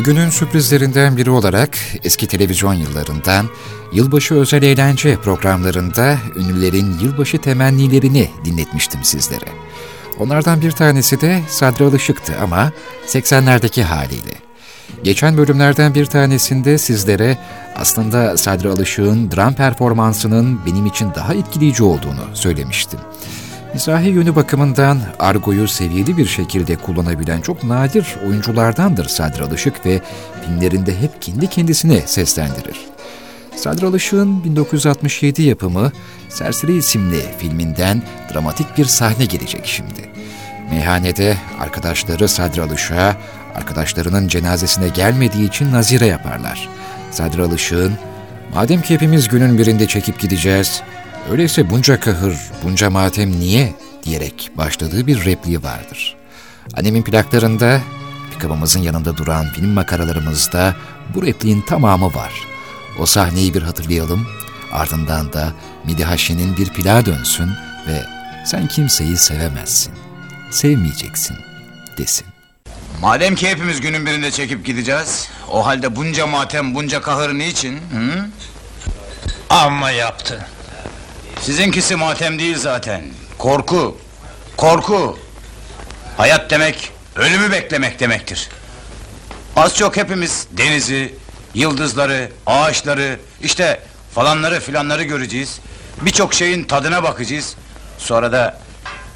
Bugünün sürprizlerinden biri olarak eski televizyon yıllarından yılbaşı özel eğlence programlarında ünlülerin yılbaşı temennilerini dinletmiştim sizlere. Onlardan bir tanesi de Sadri Alışık'tı ama 80'lerdeki haliyle. Geçen bölümlerden bir tanesinde sizlere aslında Sadri Alışık'ın dram performansının benim için daha etkileyici olduğunu söylemiştim. Mizahi yönü bakımından argoyu seviyeli bir şekilde kullanabilen çok nadir oyunculardandır Sadri Alışık ve filmlerinde hep kendi kendisine seslendirir. Sadri Alışık'ın 1967 yapımı Serseri isimli filminden dramatik bir sahne gelecek şimdi. Meyhanede arkadaşları Sadri Alışık'a arkadaşlarının cenazesine gelmediği için nazire yaparlar. Sadri Alışık'ın madem ki hepimiz günün birinde çekip gideceğiz, öyleyse bunca kahır, bunca matem niye diyerek başladığı bir repliği vardır. Annemin plaklarında, pikabımızın yanında duran film makaralarımızda bu repliğin tamamı var. O sahneyi bir hatırlayalım, ardından da Midihaşe'nin bir plağa dönsün ve sen kimseyi sevemezsin, sevmeyeceksin desin. Madem ki hepimiz günün birinde çekip gideceğiz, o halde bunca matem, bunca kahır niçin? Hı? Amma yaptı. Sizinkisi matem değil zaten. Korku. Korku. Hayat demek, ölümü beklemek demektir. Az çok hepimiz denizi, yıldızları, ağaçları, işte falanları filanları göreceğiz. Birçok şeyin tadına bakacağız. Sonra da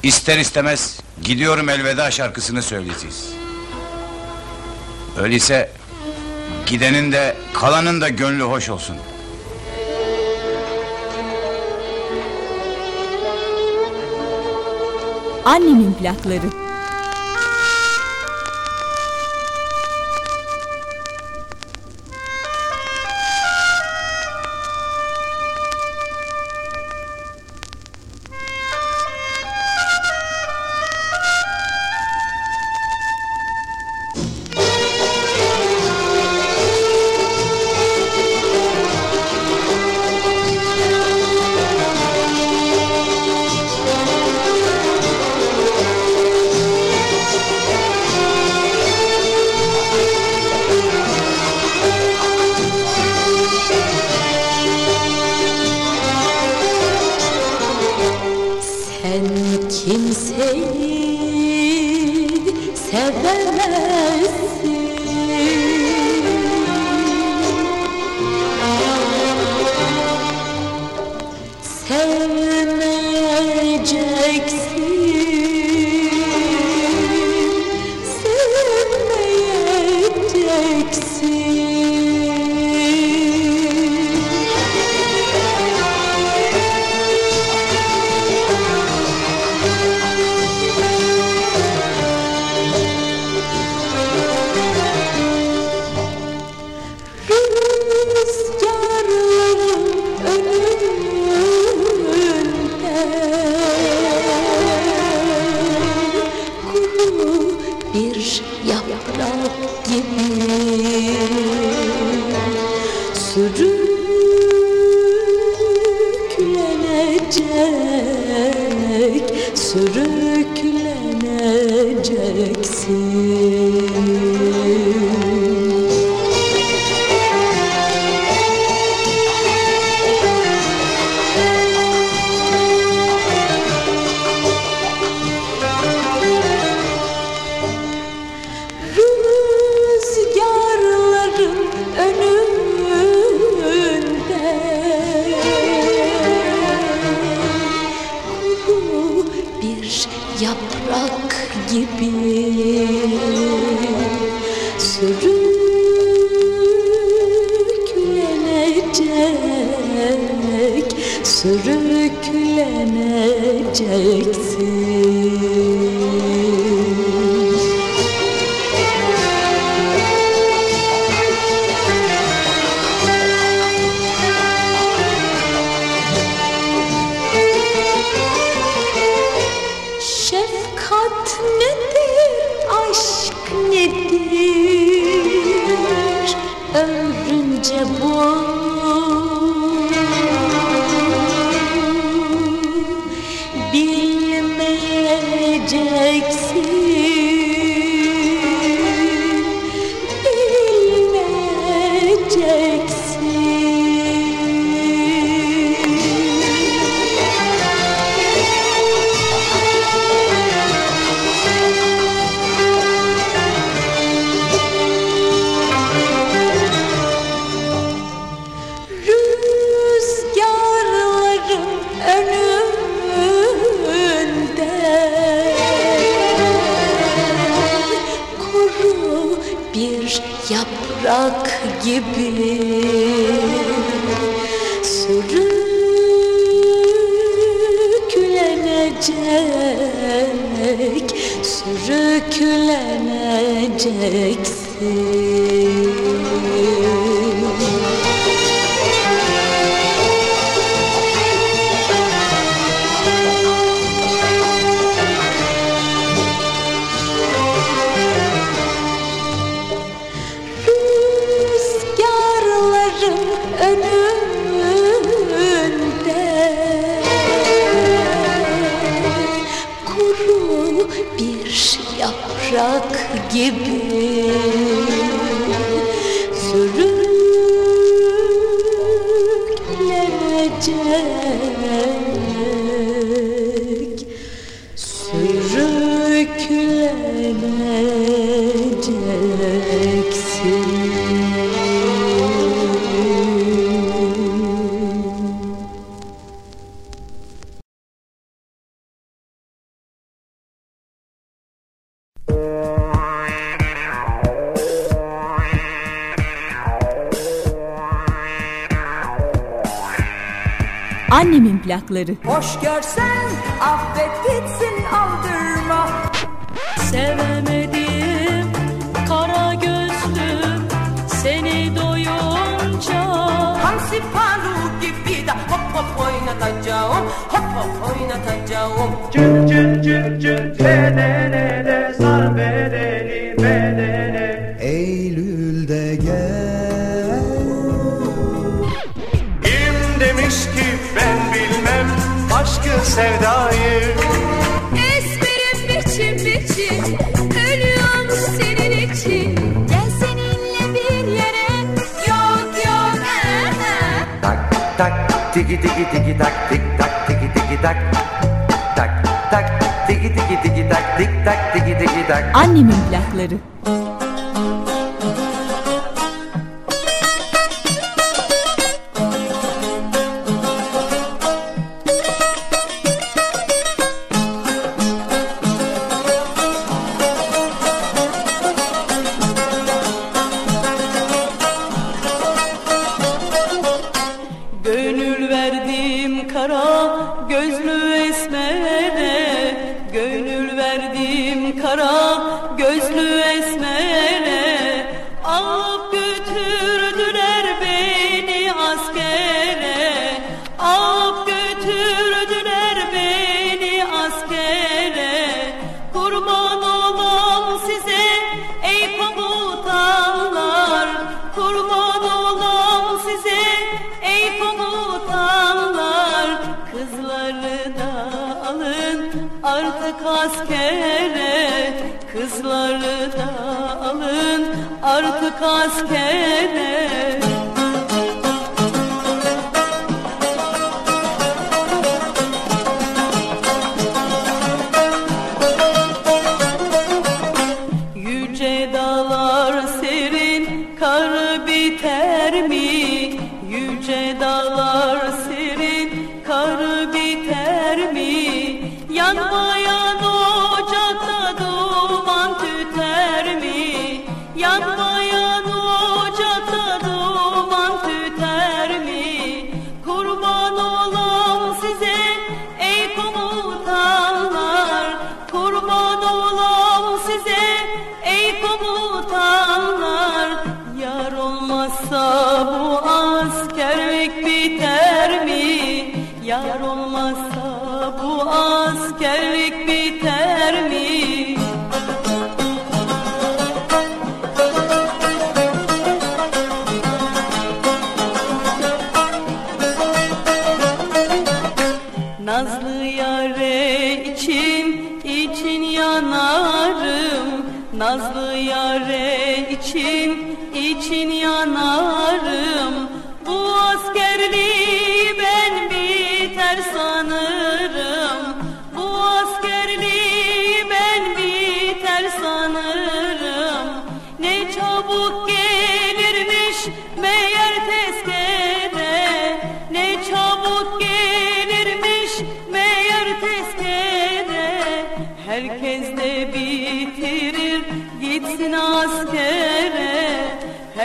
ister istemez gidiyorum elveda şarkısını söyleyeceğiz. Öyleyse gidenin de kalanın da gönlü hoş olsun. Annemin plakları. Annemin plakları. Hoş görsen affet gitsin aldırma. Sevemedim kara gözlüm seni doyunca. Hamsi palu gibi de hop hop oynatacağım. Hop hop oynatacağım. Cır cır cır cır tererere sar bedeni bedeni. acı sevdayı. Esmerim biçim biçim Ölüyorum senin için. Gel seninle bir yere Yok yok. Tak tak tiki tiki tiki tak tik tak tiki tiki tak. Tak tak tiki tiki tiki tak tik tak tiki tiki tak. Annemin plakları.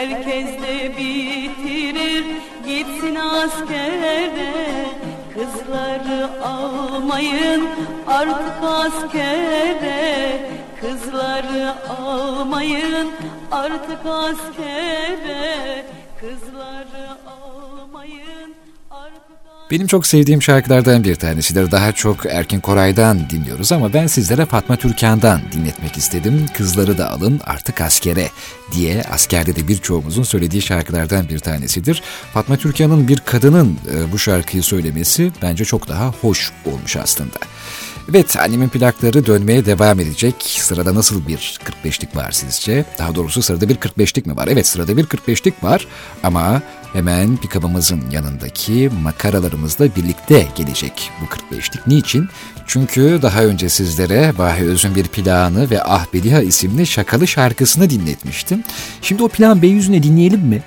herkes de bitirir Gitsin askere. Kızları almayın artık askere. Kızları almayın artık askere. Kızları almayın benim çok sevdiğim şarkılardan bir tanesidir. Daha çok Erkin Koray'dan dinliyoruz ama ben sizlere Fatma Türkan'dan dinletmek istedim. Kızları da alın artık askere diye askerde de birçoğumuzun söylediği şarkılardan bir tanesidir. Fatma Türkan'ın bir kadının e, bu şarkıyı söylemesi bence çok daha hoş olmuş aslında. Evet annemin plakları dönmeye devam edecek. Sırada nasıl bir 45'lik var sizce? Daha doğrusu sırada bir 45'lik mi var? Evet sırada bir 45'lik var ama hemen pikabımızın yanındaki makaralarımızla birlikte gelecek bu 45'lik. Niçin? Çünkü daha önce sizlere Bahi Öz'ün bir planı ve Ah Bediha isimli şakalı şarkısını dinletmiştim. Şimdi o plan Beyüzüne dinleyelim mi?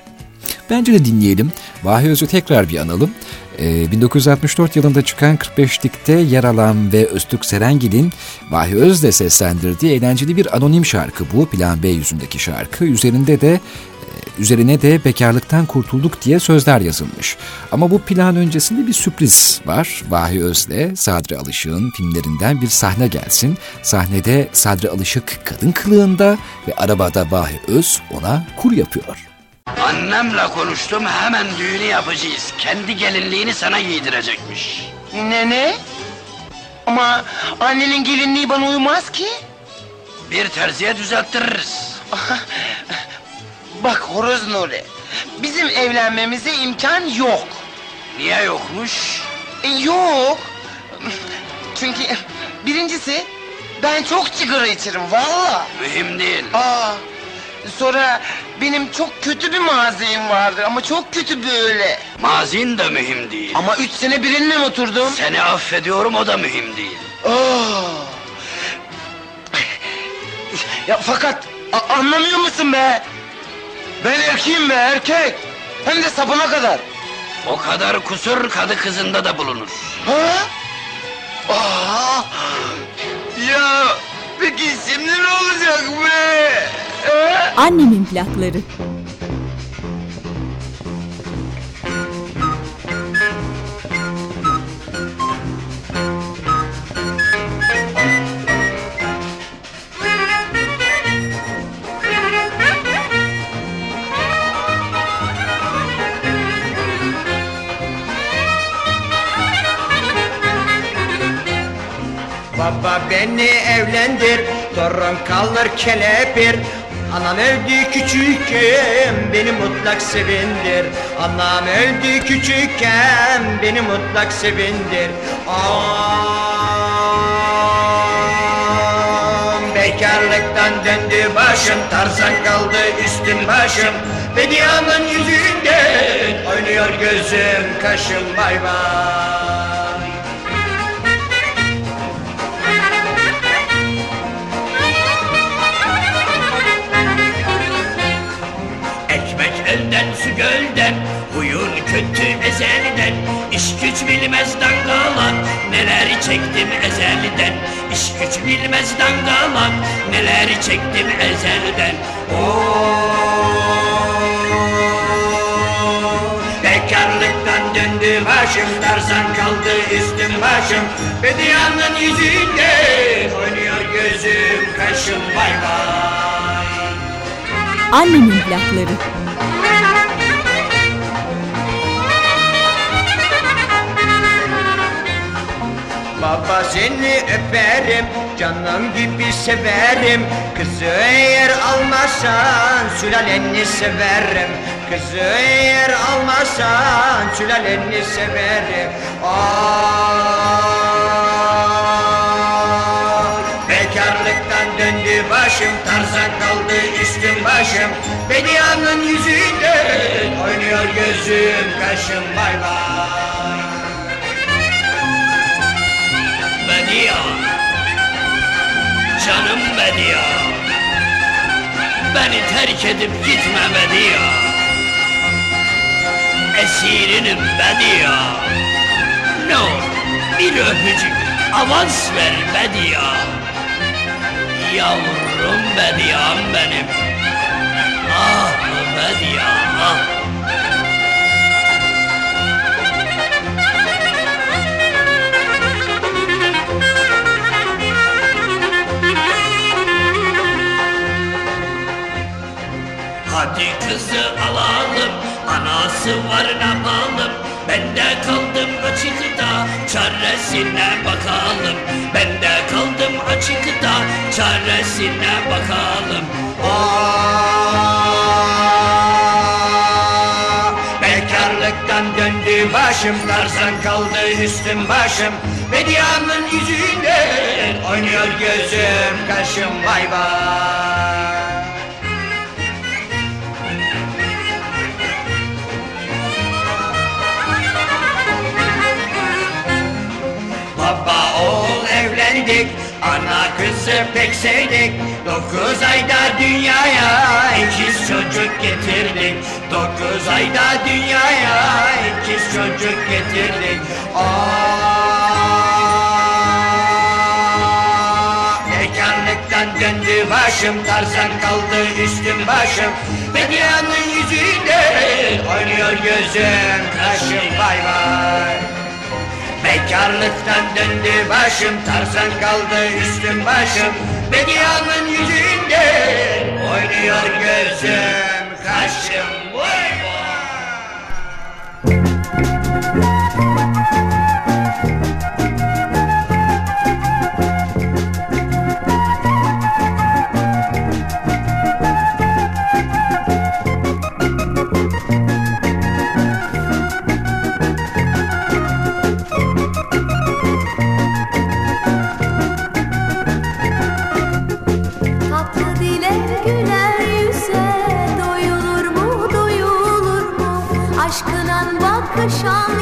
Bence de dinleyelim. Vahi Öz'ü tekrar bir analım. Ee, 1964 yılında çıkan 45'likte yer alan ve Öztürk Serengil'in Vahi Öz'le seslendirdiği eğlenceli bir anonim şarkı bu. Plan B yüzündeki şarkı. Üzerinde de üzerine de bekarlıktan kurtulduk diye sözler yazılmış. Ama bu plan öncesinde bir sürpriz var. Vahi Öz'le Sadri Alışık'ın filmlerinden bir sahne gelsin. Sahnede Sadri Alışık kadın kılığında ve arabada Vahi Öz ona kur yapıyor. Annemle konuştum hemen düğünü yapacağız. Kendi gelinliğini sana giydirecekmiş. Ne ne? Ama annenin gelinliği bana uymaz ki. Bir terziye düzelttiririz. Bak Horoz Nuri, bizim evlenmemize imkan yok. Niye yokmuş? E, yok. Çünkü birincisi ben çok sigara içerim valla. Mühim değil. Aa, sonra benim çok kötü bir mazim vardı ama çok kötü böyle. Mazin de mühim değil. Ama üç sene birinle oturdum. Seni affediyorum o da mühim değil. Aa. Ya fakat a- anlamıyor musun be? Ben erkeğim be erkek. Hem de sapına kadar. O kadar kusur kadı kızında da bulunur. Ha? Aa! Ya peki şimdi ne olacak be? Annemin plakları. Baba beni evlendir, torun kalır kelepir. Anam öldü küçükken beni mutlak sevindir. Anam öldü küçükken beni mutlak sevindir. Am bekarlıktan döndü başım Tarzan kaldı üstüm başım. Bedianın yüzünden oynuyor gözüm kaşım bay bay Elden su gölden Huyun kötü ezelden. İş güç bilmez dangalak Neler çektim ezelden. İş güç bilmez dangalak Neler çektim ezelden. Bekarlıktan döndü başım Tarzan kaldı üstüm başım. Bedianın yüzünde Oynuyor gözüm kaşım bay bay Annemin plakları. Baba seni öperim Canım gibi severim. Kızı eğer almazsan Sülaleni severim. Kızı eğer almazsan Sülaleni severim. Aa, Döndü başım Tarzan kaldı üstüm başım. Bedianın yüzünden Oynuyor gözüm kaşım bay bay Bedia Canım Bedia Beni terk edip gitme Bedia Esirinim Bedia Ne olur bir öpücük. Avans ver Bedia Yavrum Bediam benim. Ah Bediam ah. Hadi kızı alalım, anası varına bağlım çaresine bakalım. Ben de kaldım açıkta çaresine bakalım. Aa, Bekarlıktan döndü başım Tarzan kaldı üstüm başım. Bedianın yüzünden Oynuyor gözüm kaşım vay vay Baba oğul evlendik Ana kızı pek sevdik. Dokuz ayda dünyaya ikiz çocuk getirdik. Dokuz ayda dünyaya ikiz çocuk getirdik. Aa, Bekarlıktan döndü başım Tarzan kaldı üstüm başım. Medyanın yüzünde Oynuyor gözüm kaşım vay vay Bekarlıktan döndü başım Tarzan kaldı üstüm başım. Bedianın yüzünde Oynuyor gözüm kaşım Vay vay 上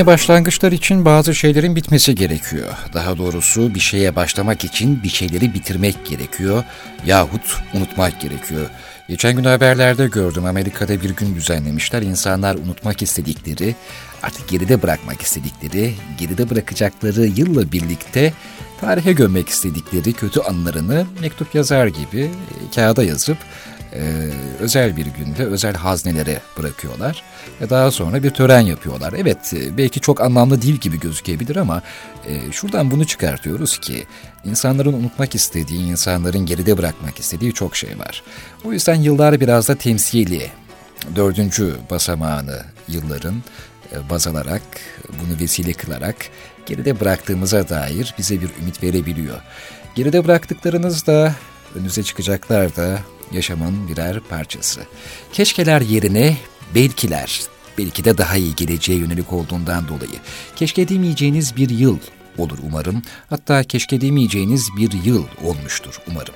Yeni başlangıçlar için bazı şeylerin bitmesi gerekiyor. Daha doğrusu bir şeye başlamak için bir şeyleri bitirmek gerekiyor yahut unutmak gerekiyor. Geçen gün haberlerde gördüm Amerika'da bir gün düzenlemişler. İnsanlar unutmak istedikleri, artık geride bırakmak istedikleri, geride bırakacakları yılla birlikte tarihe gömmek istedikleri kötü anılarını mektup yazar gibi e, kağıda yazıp e, özel bir günde özel haznelere bırakıyorlar. Ve daha sonra bir tören yapıyorlar. Evet e, belki çok anlamlı değil gibi gözükebilir ama e, şuradan bunu çıkartıyoruz ki insanların unutmak istediği, insanların geride bırakmak istediği çok şey var. O yüzden yıllar biraz da temsili. Dördüncü basamağını yılların e, baz alarak, bunu vesile kılarak geride bıraktığımıza dair bize bir ümit verebiliyor. Geride bıraktıklarınız da önünüze çıkacaklar da yaşamın birer parçası. Keşkeler yerine belkiler, belki de daha iyi geleceğe yönelik olduğundan dolayı. Keşke demeyeceğiniz bir yıl olur umarım. Hatta keşke demeyeceğiniz bir yıl olmuştur umarım.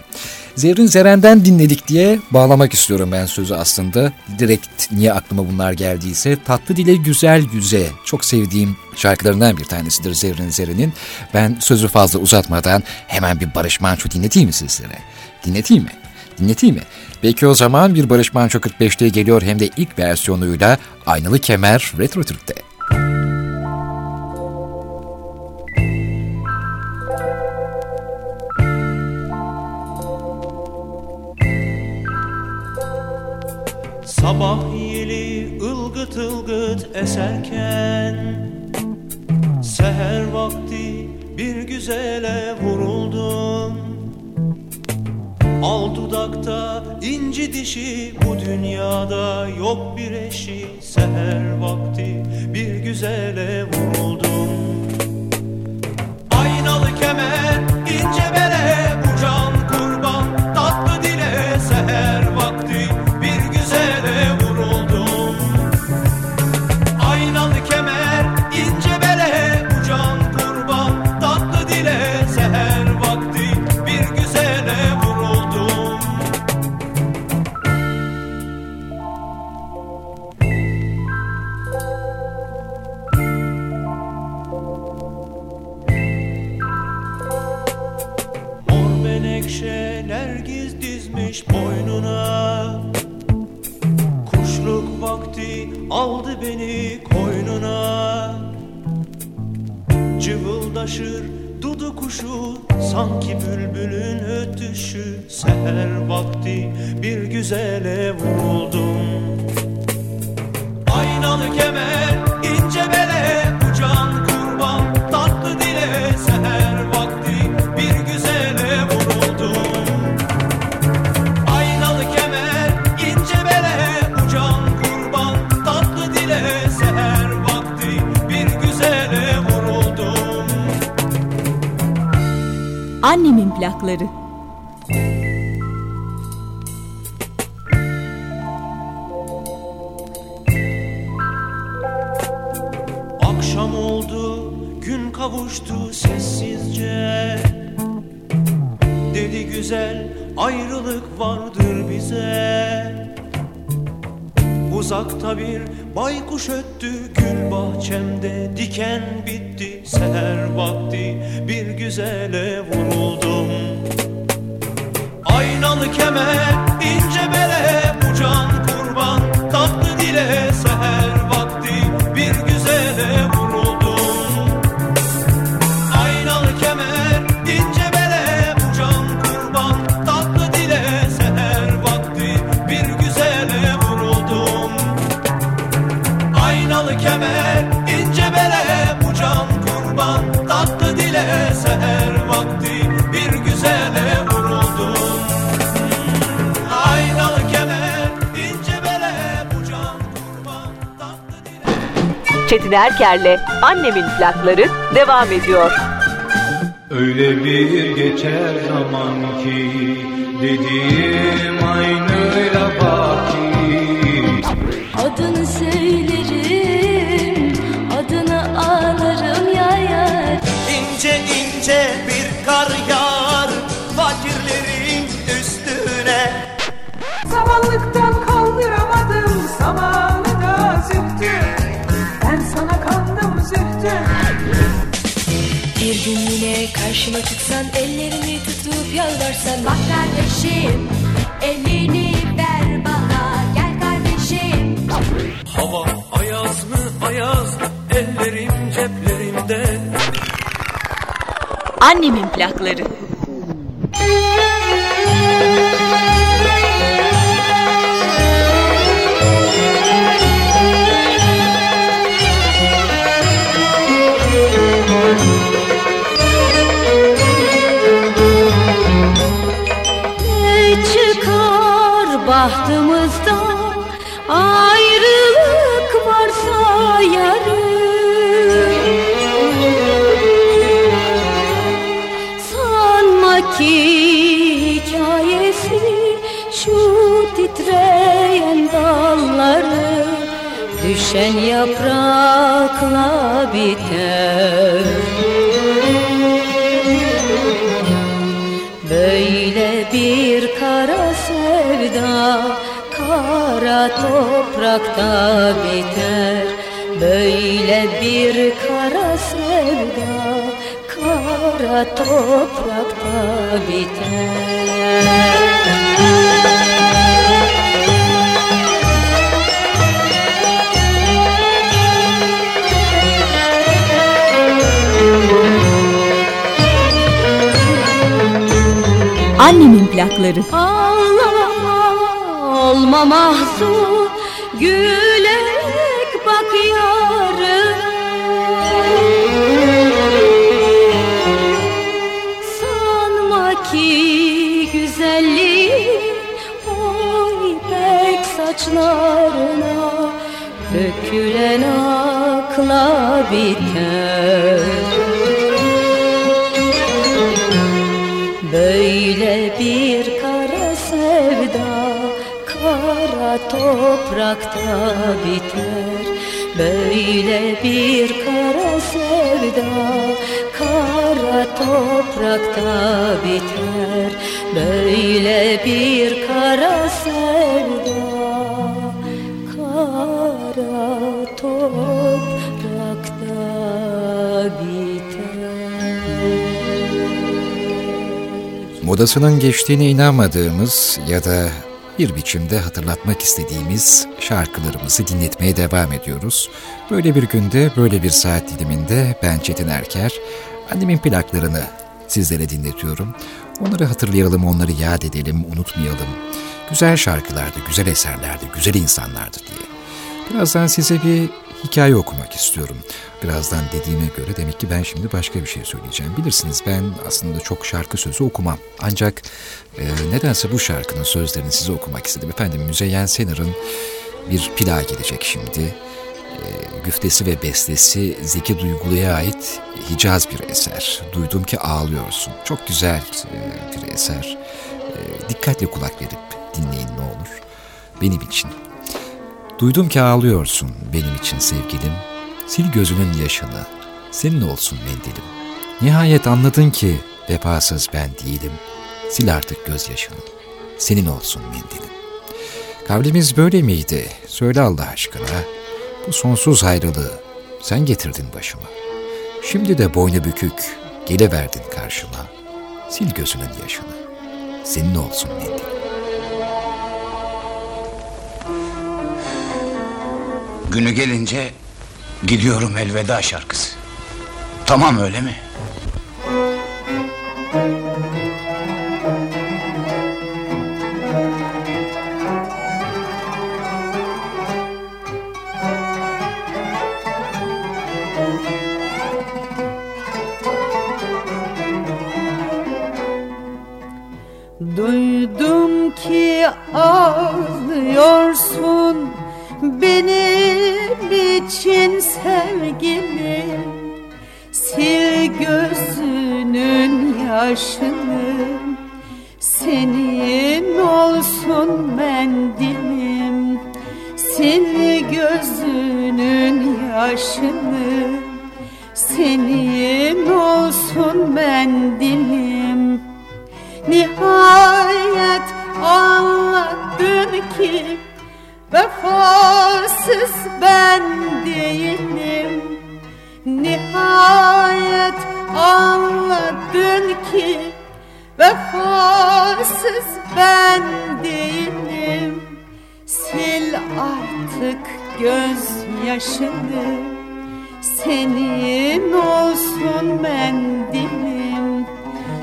Zerrin Zeren'den dinledik diye bağlamak istiyorum ben sözü aslında. Direkt niye aklıma bunlar geldiyse tatlı dile güzel yüze çok sevdiğim şarkılarından bir tanesidir Zerrin Zeren'in. Ben sözü fazla uzatmadan hemen bir Barış Manço dinleteyim mi sizlere? Dinleteyim mi? Dinleteyim mi? Peki o zaman bir Barış Manço 45'te geliyor hem de ilk versiyonuyla Aynalı Kemer Retro Türk'te. Sabah yeli ılgıt ılgıt eserken Seher vakti bir güzele vuruldum Al dudakta inci dişi bu dünyada yok bir eşi. Seher vakti bir güzele vuruldum. Aynalı kemer ince bere bu can kurban Tatlı dile seher beni koynuna. Cıvıldaşır dudu kuşu Sanki bülbülün ötüşü. Seher vakti bir güzele vuruldum. Aynalı kemer ince bele Annemin plakları. Akşam oldu, gün kavuştu sessizce. Dedi güzel, ayrılık vardır bize. Uzakta bir baykuş öttü gül bahçemde Diken bitti seher vakti bir güzele vuruldum. Aynalı kemer ince bele bu Erker'le Annemin plakları devam ediyor. Öyle bir geçer zaman ki dediğim aynıyla baki Adını söylerim, adını ağlarım ya yar. İnce ince bir kar yağar Bir gün yine karşıma çıksan ellerimi tutup yalvarsan. Bak kardeşim elini ver bana gel kardeşim. Hava ayaz mı ayaz ellerim ceplerimde. Annemin plakları. Toprakta biter Böyle bir kara sevda Kara toprakta biter Annemin plakları. Ağlama olma mahzun Gülerek toprakta biter. Böyle bir kara sevda Kara toprakta biter. Böyle bir kara sevda Kara toprakta biter. Modasının geçtiğine inanmadığımız ya da bir biçimde hatırlatmak istediğimiz şarkılarımızı dinletmeye devam ediyoruz. Böyle bir günde, böyle bir saat diliminde ben Çetin Erker, annemin plaklarını sizlere dinletiyorum. Onları hatırlayalım, onları yad edelim, unutmayalım. Güzel şarkılardı, güzel eserlerdi, güzel insanlardı diye. Birazdan size bir hikaye okumak istiyorum. Birazdan dediğime göre demek ki ben şimdi başka bir şey söyleyeceğim. Bilirsiniz ben aslında çok şarkı sözü okumam. Ancak e, nedense bu şarkının sözlerini size okumak istedim. Efendim Müzeyyen Senar'ın bir plağı gelecek şimdi. E, güftesi ve bestesi Zeki Duygulu'ya ait Hicaz bir eser. Duydum ki ağlıyorsun. Çok güzel e, bir eser. E, dikkatle kulak verip dinleyin ne olur. Benim için. Duydum ki ağlıyorsun benim için sevgilim. Sil gözünün yaşını, senin olsun mendilim. Nihayet anladın ki vefasız ben değilim. Sil artık gözyaşını, senin olsun mendilim. Kavlimiz böyle miydi? Söyle Allah aşkına. Bu sonsuz hayrılığı sen getirdin başıma. Şimdi de boynu bükük geliverdin karşıma. Sil gözünün yaşını, senin olsun mendilim. Günü gelince gidiyorum elveda şarkısı. Tamam öyle mi? Ağlıyorsun? Benim için sevgilim Sil gözünün yaşını. Senin olsun mendilim Sil gözünün yaşını. Senin olsun mendilim Nihayet anladın ki Vefasız ben değilim. Nihayet anladın ki Vefasız ben değilim. Sil artık gözyaşını Senin olsun mendilim.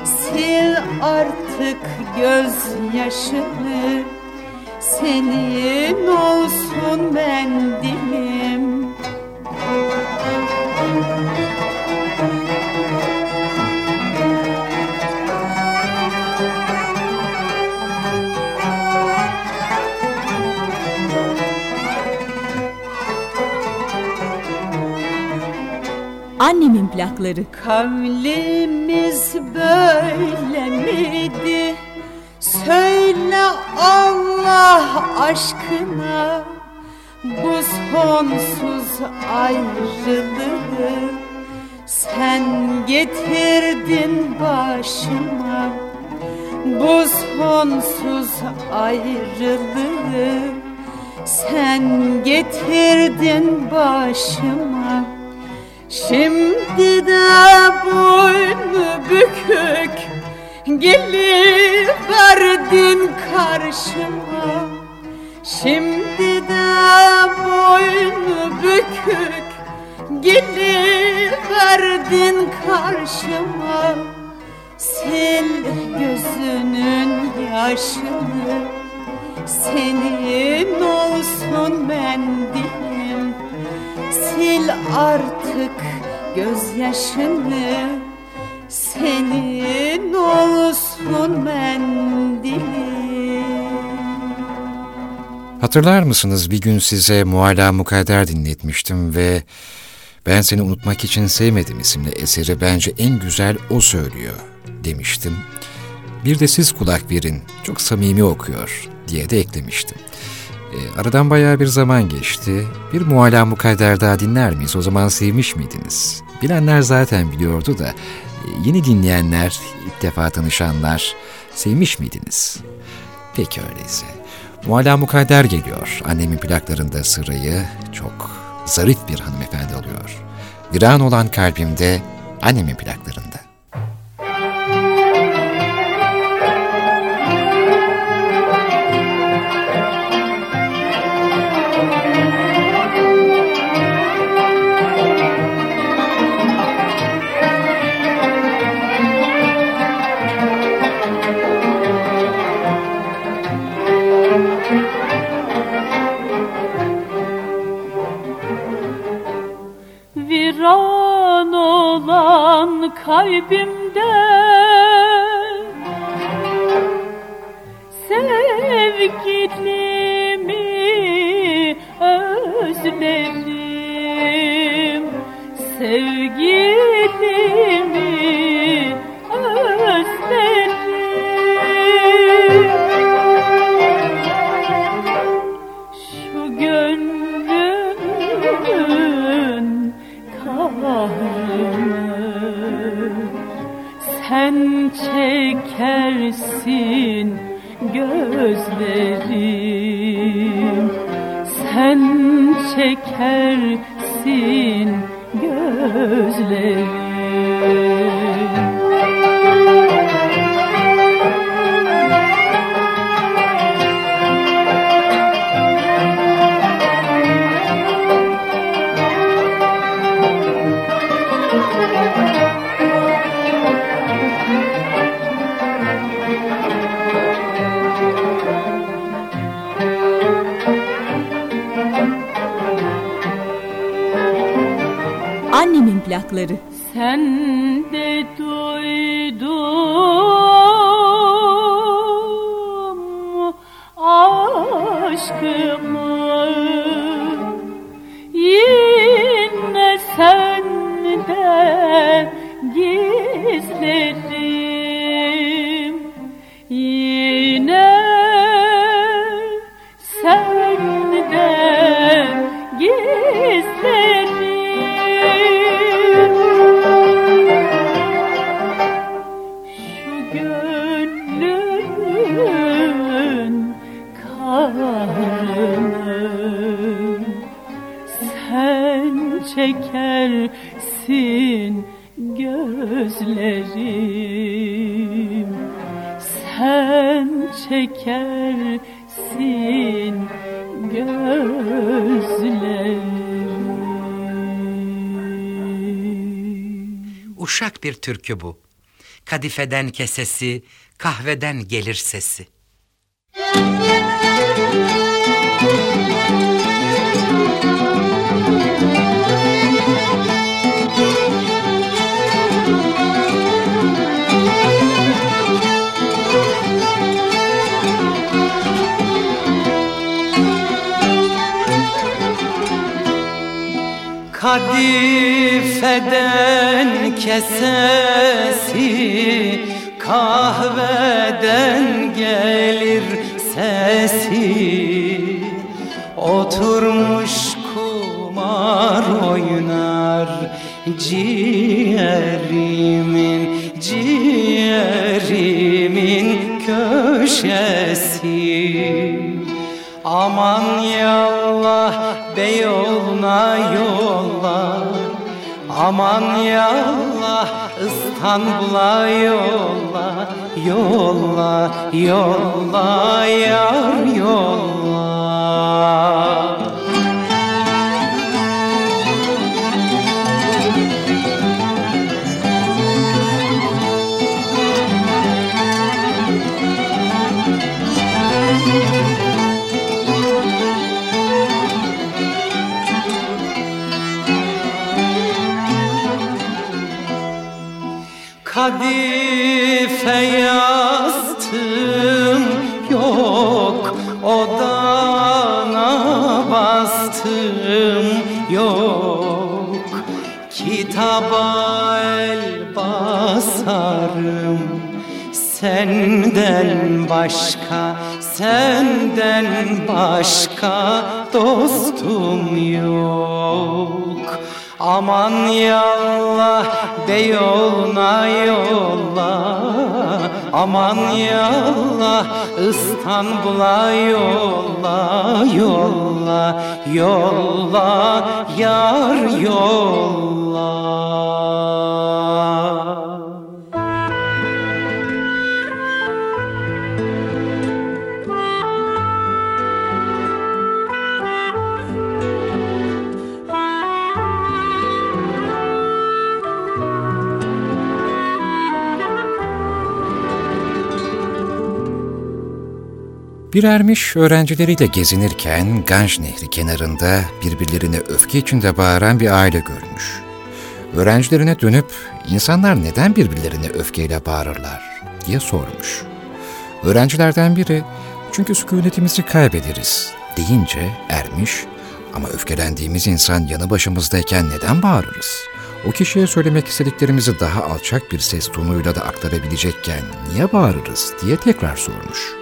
Sil artık gözyaşını senin olsun mendilim Annemin plakları. Kavlimiz böyle miydi? Söyle Allah aşkına Bu sonsuz ayrılığı Sen getirdin başıma. Bu sonsuz ayrılığı Sen getirdin başıma. Şimdi de boynu bükük Geliverdin karşıma. Şimdi de boynu bükük. Geliverdin karşıma. Sil gözünün yaşını. Senin olsun mendilim Sil artık gözyaşını Senin olsun mendilim Hatırlar mısınız bir gün size Mualla Mukadder dinletmiştim ve ben seni unutmak için sevmedim isimli eseri bence en güzel o söylüyor demiştim. Bir de siz kulak verin, çok samimi okuyor diye de eklemiştim. E, aradan bayağı bir zaman geçti. Bir Mualla Mukadder daha dinler miyiz? O zaman sevmiş miydiniz? Bilenler zaten biliyordu da yeni dinleyenler, ilk defa tanışanlar sevmiş miydiniz? Peki öyleyse. Mualla Mukadder geliyor. Annemin plaklarında sırayı çok zarif bir hanımefendi alıyor. Viran olan kalbimde annemin plaklarında. Kalbimde. Sevgilimi özledim çekersin gözlerim. Sen çekersin gözlerim Annemin plakları. Sen Bir türkü bu. Kadifeden kesesi, kahveden gelir sesi. Kadifeden kesesi Kahveden gelir sesi. Oturmuş kumar oynar Ciğerimin, ciğerimin köşesi. Aman yallah Aman yallah İstanbul'a yolla Yolla, yolla yar yolla Kadife yastım yok. Odana bastım yok. Kitaba el basarım Senden başka, senden başka dostum yok Aman yallah Beyoğlu'na yolla Aman yallah İstanbul'a yolla Yolla, yolla Yar yolla Bir ermiş öğrencileriyle gezinirken Ganj Nehri kenarında birbirlerine öfke içinde bağıran bir aile görmüş. Öğrencilerine dönüp insanlar neden birbirlerine öfkeyle bağırırlar diye sormuş. Öğrencilerden biri çünkü sükunetimizi kaybederiz deyince ermiş ama öfkelendiğimiz insan yanı başımızdayken neden bağırırız? O kişiye söylemek istediklerimizi daha alçak bir ses tonuyla da aktarabilecekken niye bağırırız diye tekrar sormuş.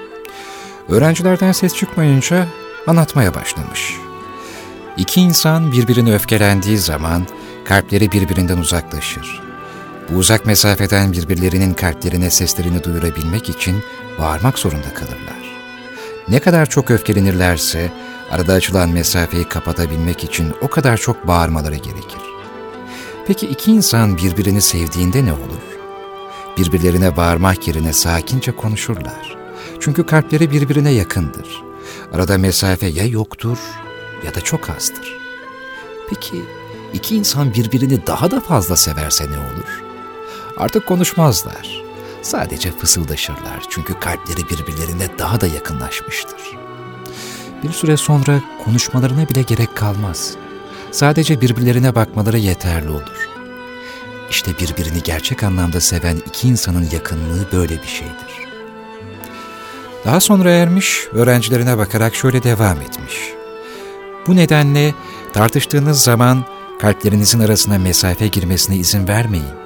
Öğrencilerden ses çıkmayınca anlatmaya başlamış. İki insan birbirine öfkelendiği zaman kalpleri birbirinden uzaklaşır. Bu uzak mesafeden birbirlerinin kalplerine seslerini duyurabilmek için bağırmak zorunda kalırlar. Ne kadar çok öfkelenirlerse arada açılan mesafeyi kapatabilmek için o kadar çok bağırmaları gerekir. Peki iki insan birbirini sevdiğinde ne olur? Birbirlerine bağırmak yerine sakince konuşurlar. Çünkü kalpleri birbirine yakındır. Arada mesafe ya yoktur ya da çok azdır. Peki iki insan birbirini daha da fazla severse ne olur? Artık konuşmazlar. Sadece fısıldaşırlar çünkü kalpleri birbirlerine daha da yakınlaşmıştır. Bir süre sonra konuşmalarına bile gerek kalmaz. Sadece birbirlerine bakmaları yeterli olur. İşte birbirini gerçek anlamda seven iki insanın yakınlığı böyle bir şeydir. Daha sonra ermiş, öğrencilerine bakarak şöyle devam etmiş. Bu nedenle tartıştığınız zaman kalplerinizin arasına mesafe girmesine izin vermeyin.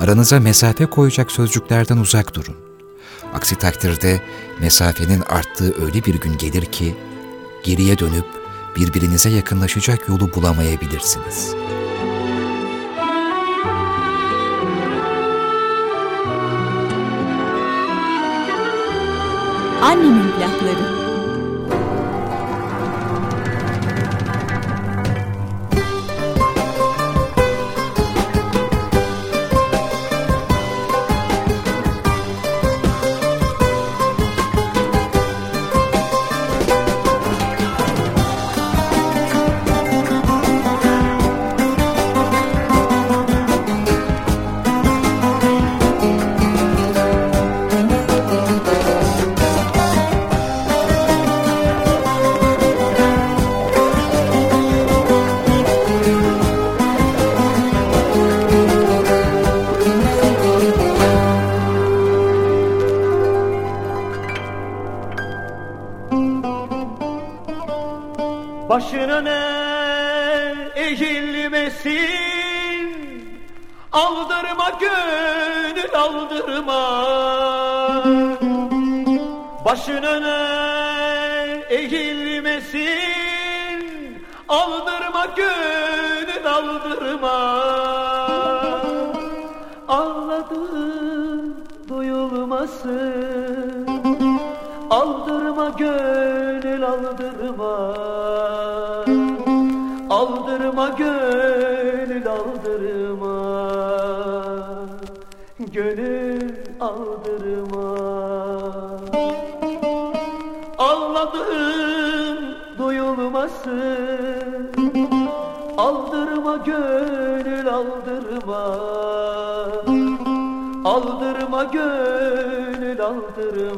Aranıza mesafe koyacak sözcüklerden uzak durun. Aksi takdirde mesafenin arttığı öyle bir gün gelir ki, geriye dönüp birbirinize yakınlaşacak yolu bulamayabilirsiniz.'' Annemin plakları. kaldırma. Anladım duyulmasın. Aldırma gönül aldırma. Aldırma gönül aldırma.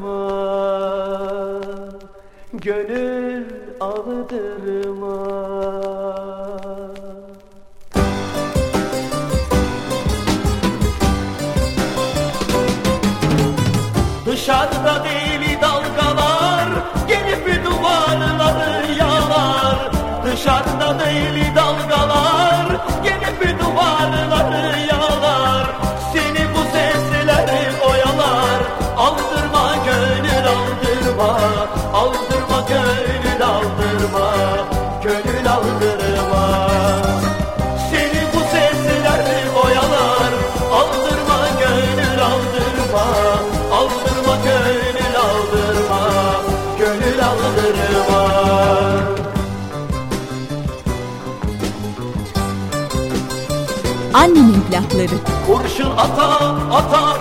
hayatları Kurşun ata ata.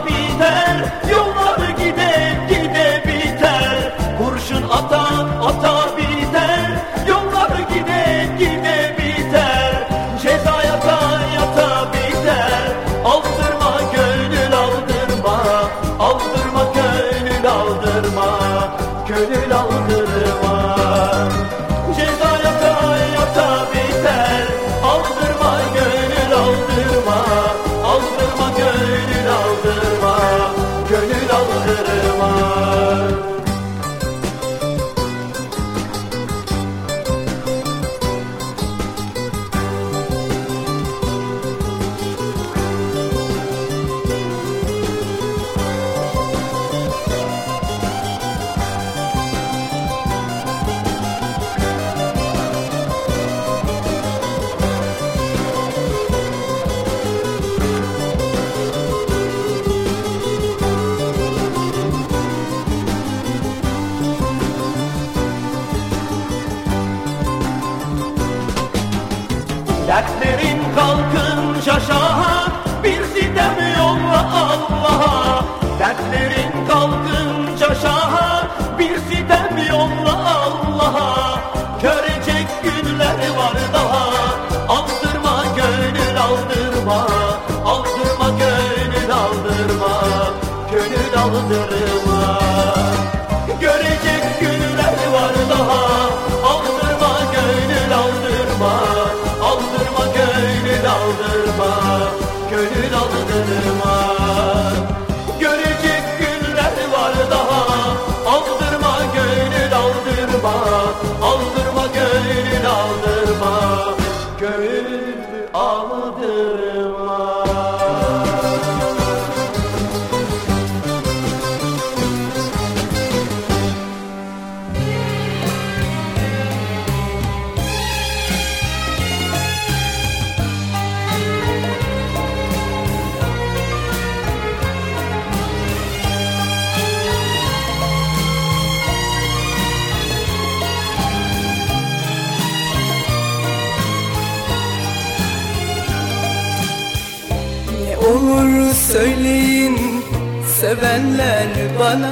bana.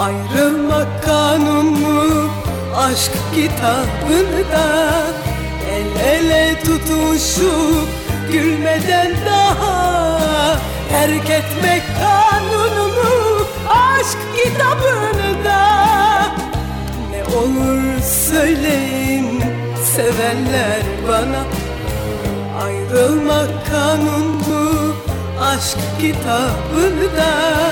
Ayrılmak kanunu aşk kitabında. El ele tutuşup gülmeden daha. Terk etmek kanununu aşk kitabında. Ne olur söyleyin sevenler bana. Ayrılmak kanunu aşk kitabında.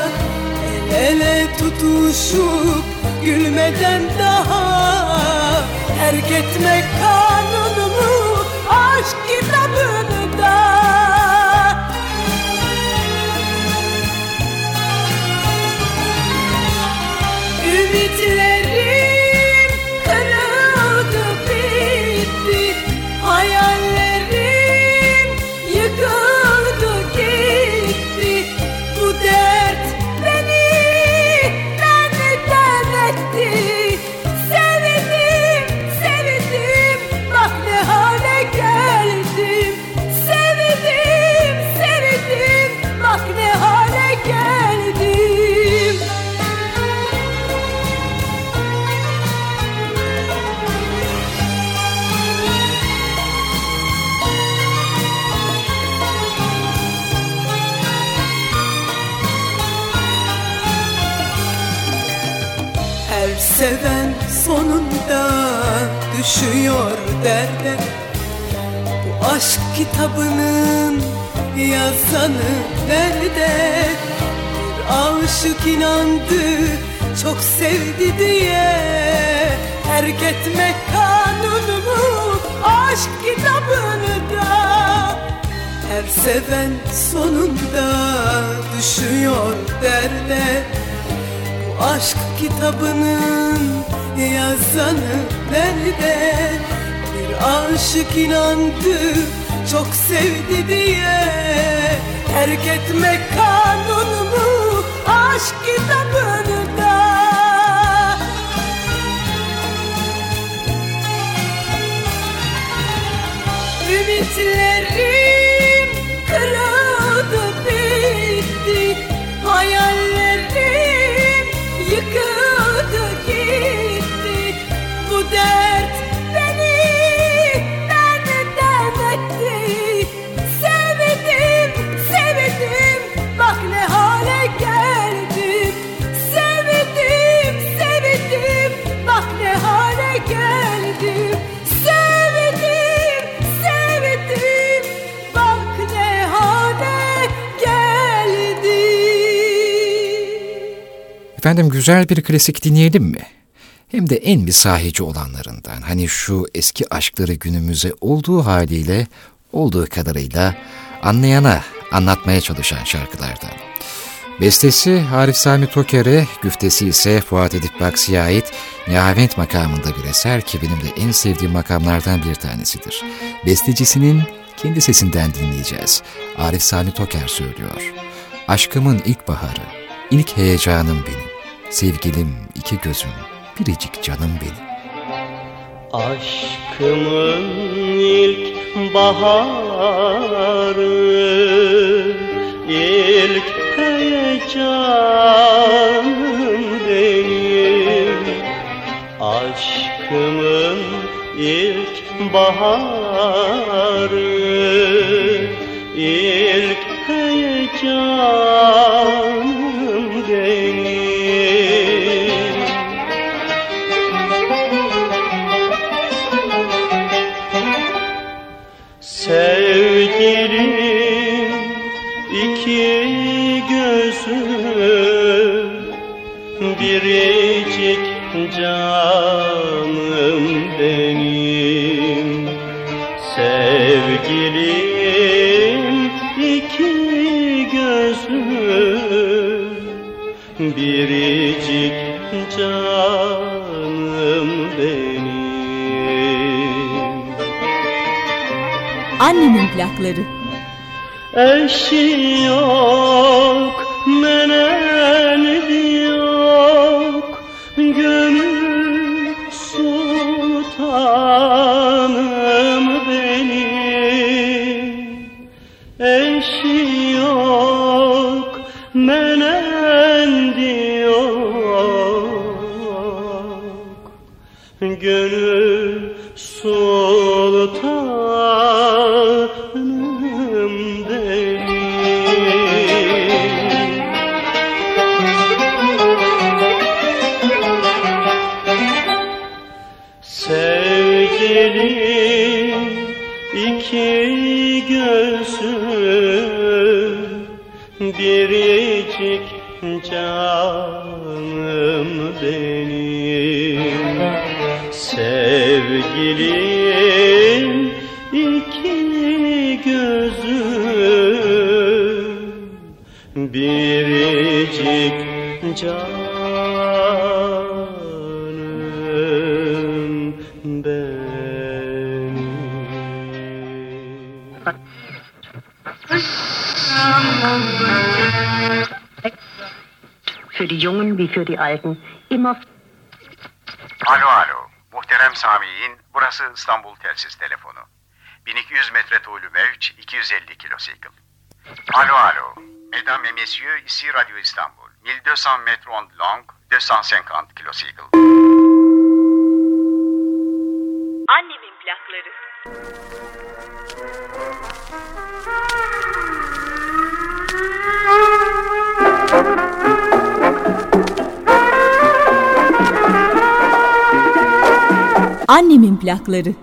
Ele tutuşup gülmeden daha Terk etmek kanununu aşk kitabını da. Ümitle derde. Bu aşk kitabının yazanı nerede? Bir aşık inandı çok sevdi diye. Terk etmek kanunumu aşk kitabını da. Her seven sonunda düşüyor derde. Bu aşk kitabının yazanı nerede aşık inandı çok sevdi diye. Terk etmek kanunumu aşk kitabını da Ümitlerim Efendim güzel bir klasik dinleyelim mi? Hem de en bir sahici olanlarından. Hani şu eski aşkları günümüze olduğu haliyle, olduğu kadarıyla anlayana, anlatmaya çalışan şarkılardan. Bestesi Arif Sami Toker'e, güftesi ise Fuat Edip Baksi'ye ait Nihavent makamında bir eser ki benim de en sevdiğim makamlardan bir tanesidir. Bestecisinin kendi sesinden dinleyeceğiz. Arif Sami Toker söylüyor. Aşkımın ilk baharı, ilk heyecanım benim. Sevgilim iki gözüm, biricik canım benim. Aşkımın ilk baharı ilk heyecanım benim Aşkımın ilk baharı ilk heyecanım iki gözüm biricik canım benim Sevgilim iki gözüm biricik canım benim Annemin plakları. Eşi yok, meneni yok, gönül sultanım benim. Eşi yok, menendi yok, gönül sultanım Sevgilim iki gözüm biricik canım benim. Für die Jungen wie für die Alten. İmmer Alo alo. Muhterem Sami'in burası İstanbul Telsiz Telefonu. 1200 metre tuğlu mevç 250 kilosikl. Alo alo. Mesdames et messieurs, ici Radio İstanbul. 1200 metre onde long, 250 kilosikl. Annemin plakları. Annemin plakları.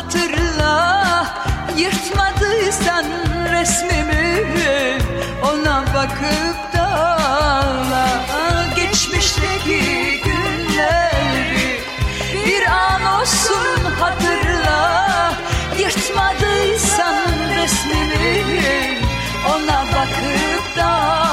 hatırla. Yırtmadıysan resmimi Ona bakıp da Geçmişteki günleri Bir an olsun hatırla. Yırtmadıysan resmimi Ona bakıp da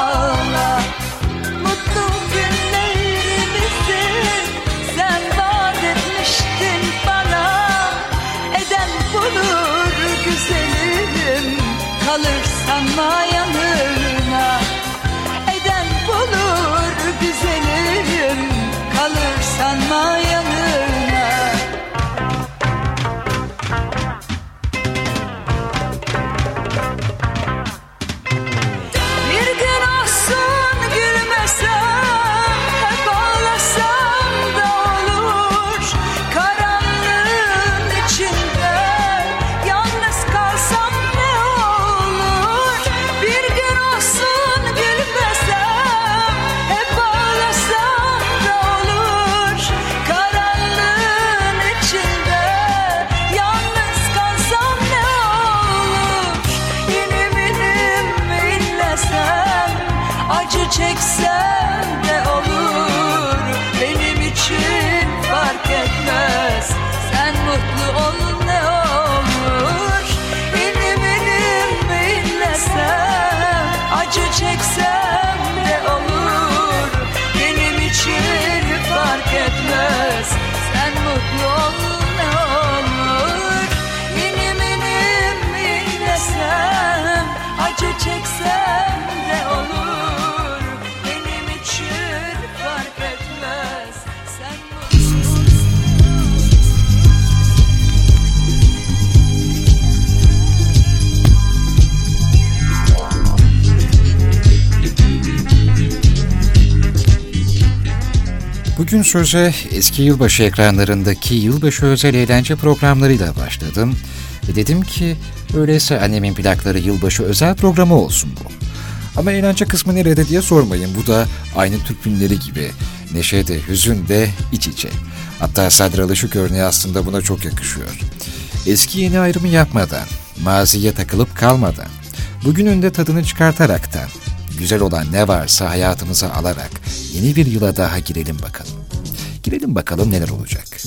Bugün söze eski yılbaşı ekranlarındaki yılbaşı özel eğlence programlarıyla başladım. Dedim ki öyleyse annemin plakları yılbaşı özel programı olsun bu. Ama eğlence kısmı nerede diye sormayın. Bu da aynı Türk filmleri gibi. Neşe de hüzün de iç içe. Hatta Sadri Alışık örneği aslında buna çok yakışıyor. Eski yeni ayrımı yapmadan, maziye takılıp kalmadan, bugünün de tadını çıkartaraktan, güzel olan ne varsa hayatımıza alarak yeni bir yıla daha girelim bakalım. Girelim bakalım neler olacak.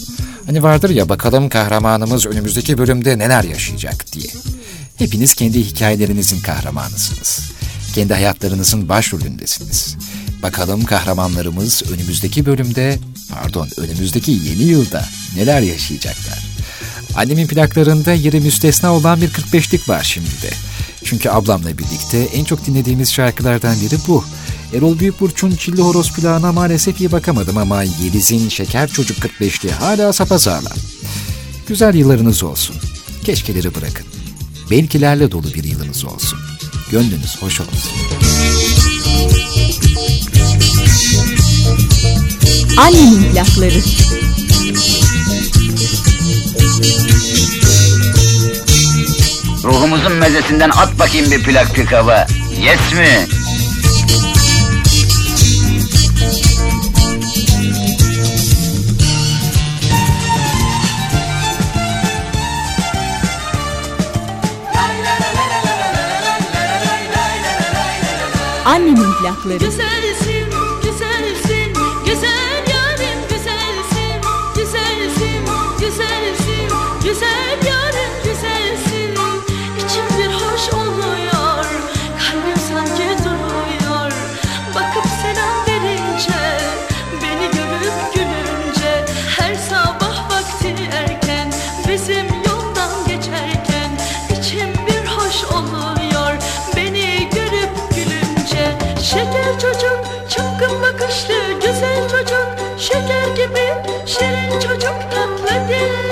Hani vardır ya bakalım kahramanımız önümüzdeki bölümde neler yaşayacak diye. Hepiniz kendi hikayelerinizin kahramanısınız. Kendi hayatlarınızın başrolündesiniz. Bakalım kahramanlarımız önümüzdeki bölümde, pardon önümüzdeki yeni yılda neler yaşayacaklar. Annemin plaklarında yeri müstesna olan bir 45'lik var şimdi de. Çünkü ablamla birlikte en çok dinlediğimiz şarkılardan biri bu. Erol Büyükburç'un Çilli Horoz plağına maalesef iyi bakamadım ama Yeliz'in Şeker Çocuk 45'li hala sapasağlam. Güzel yıllarınız olsun. Keşkeleri bırakın. Belkilerle dolu bir yılınız olsun. Gönlünüz hoş olsun. Annemin plakları. Ruhumuzun mezesinden at bakayım bir plak pikava. Yes mi? Annemin plakları. Güzelsin, tatlı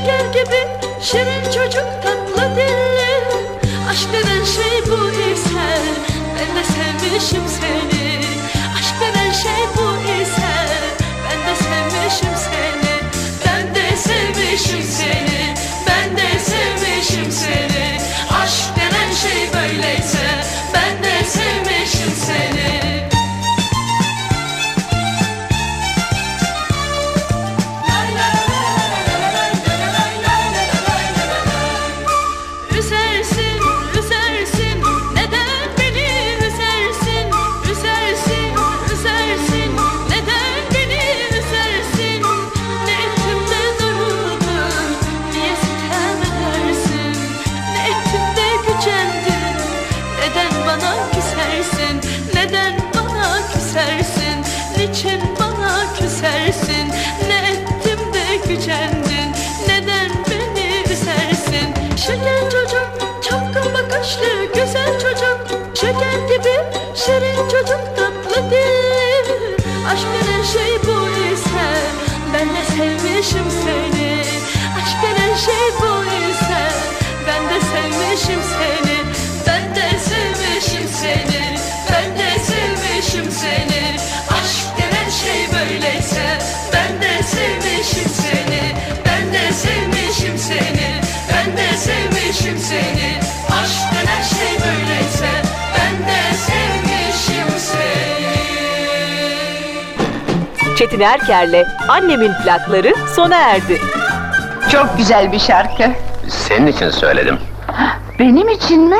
şeker gibi, şirin çocuk, tatlı dilli. Aşk denen şey bu ise, ben de sevmişim seni. Şeker gibi, şirin çocuk, Çetin Erker'le Annemin plakları sona erdi. Çok güzel bir şarkı. Senin için söyledim. Benim için mi?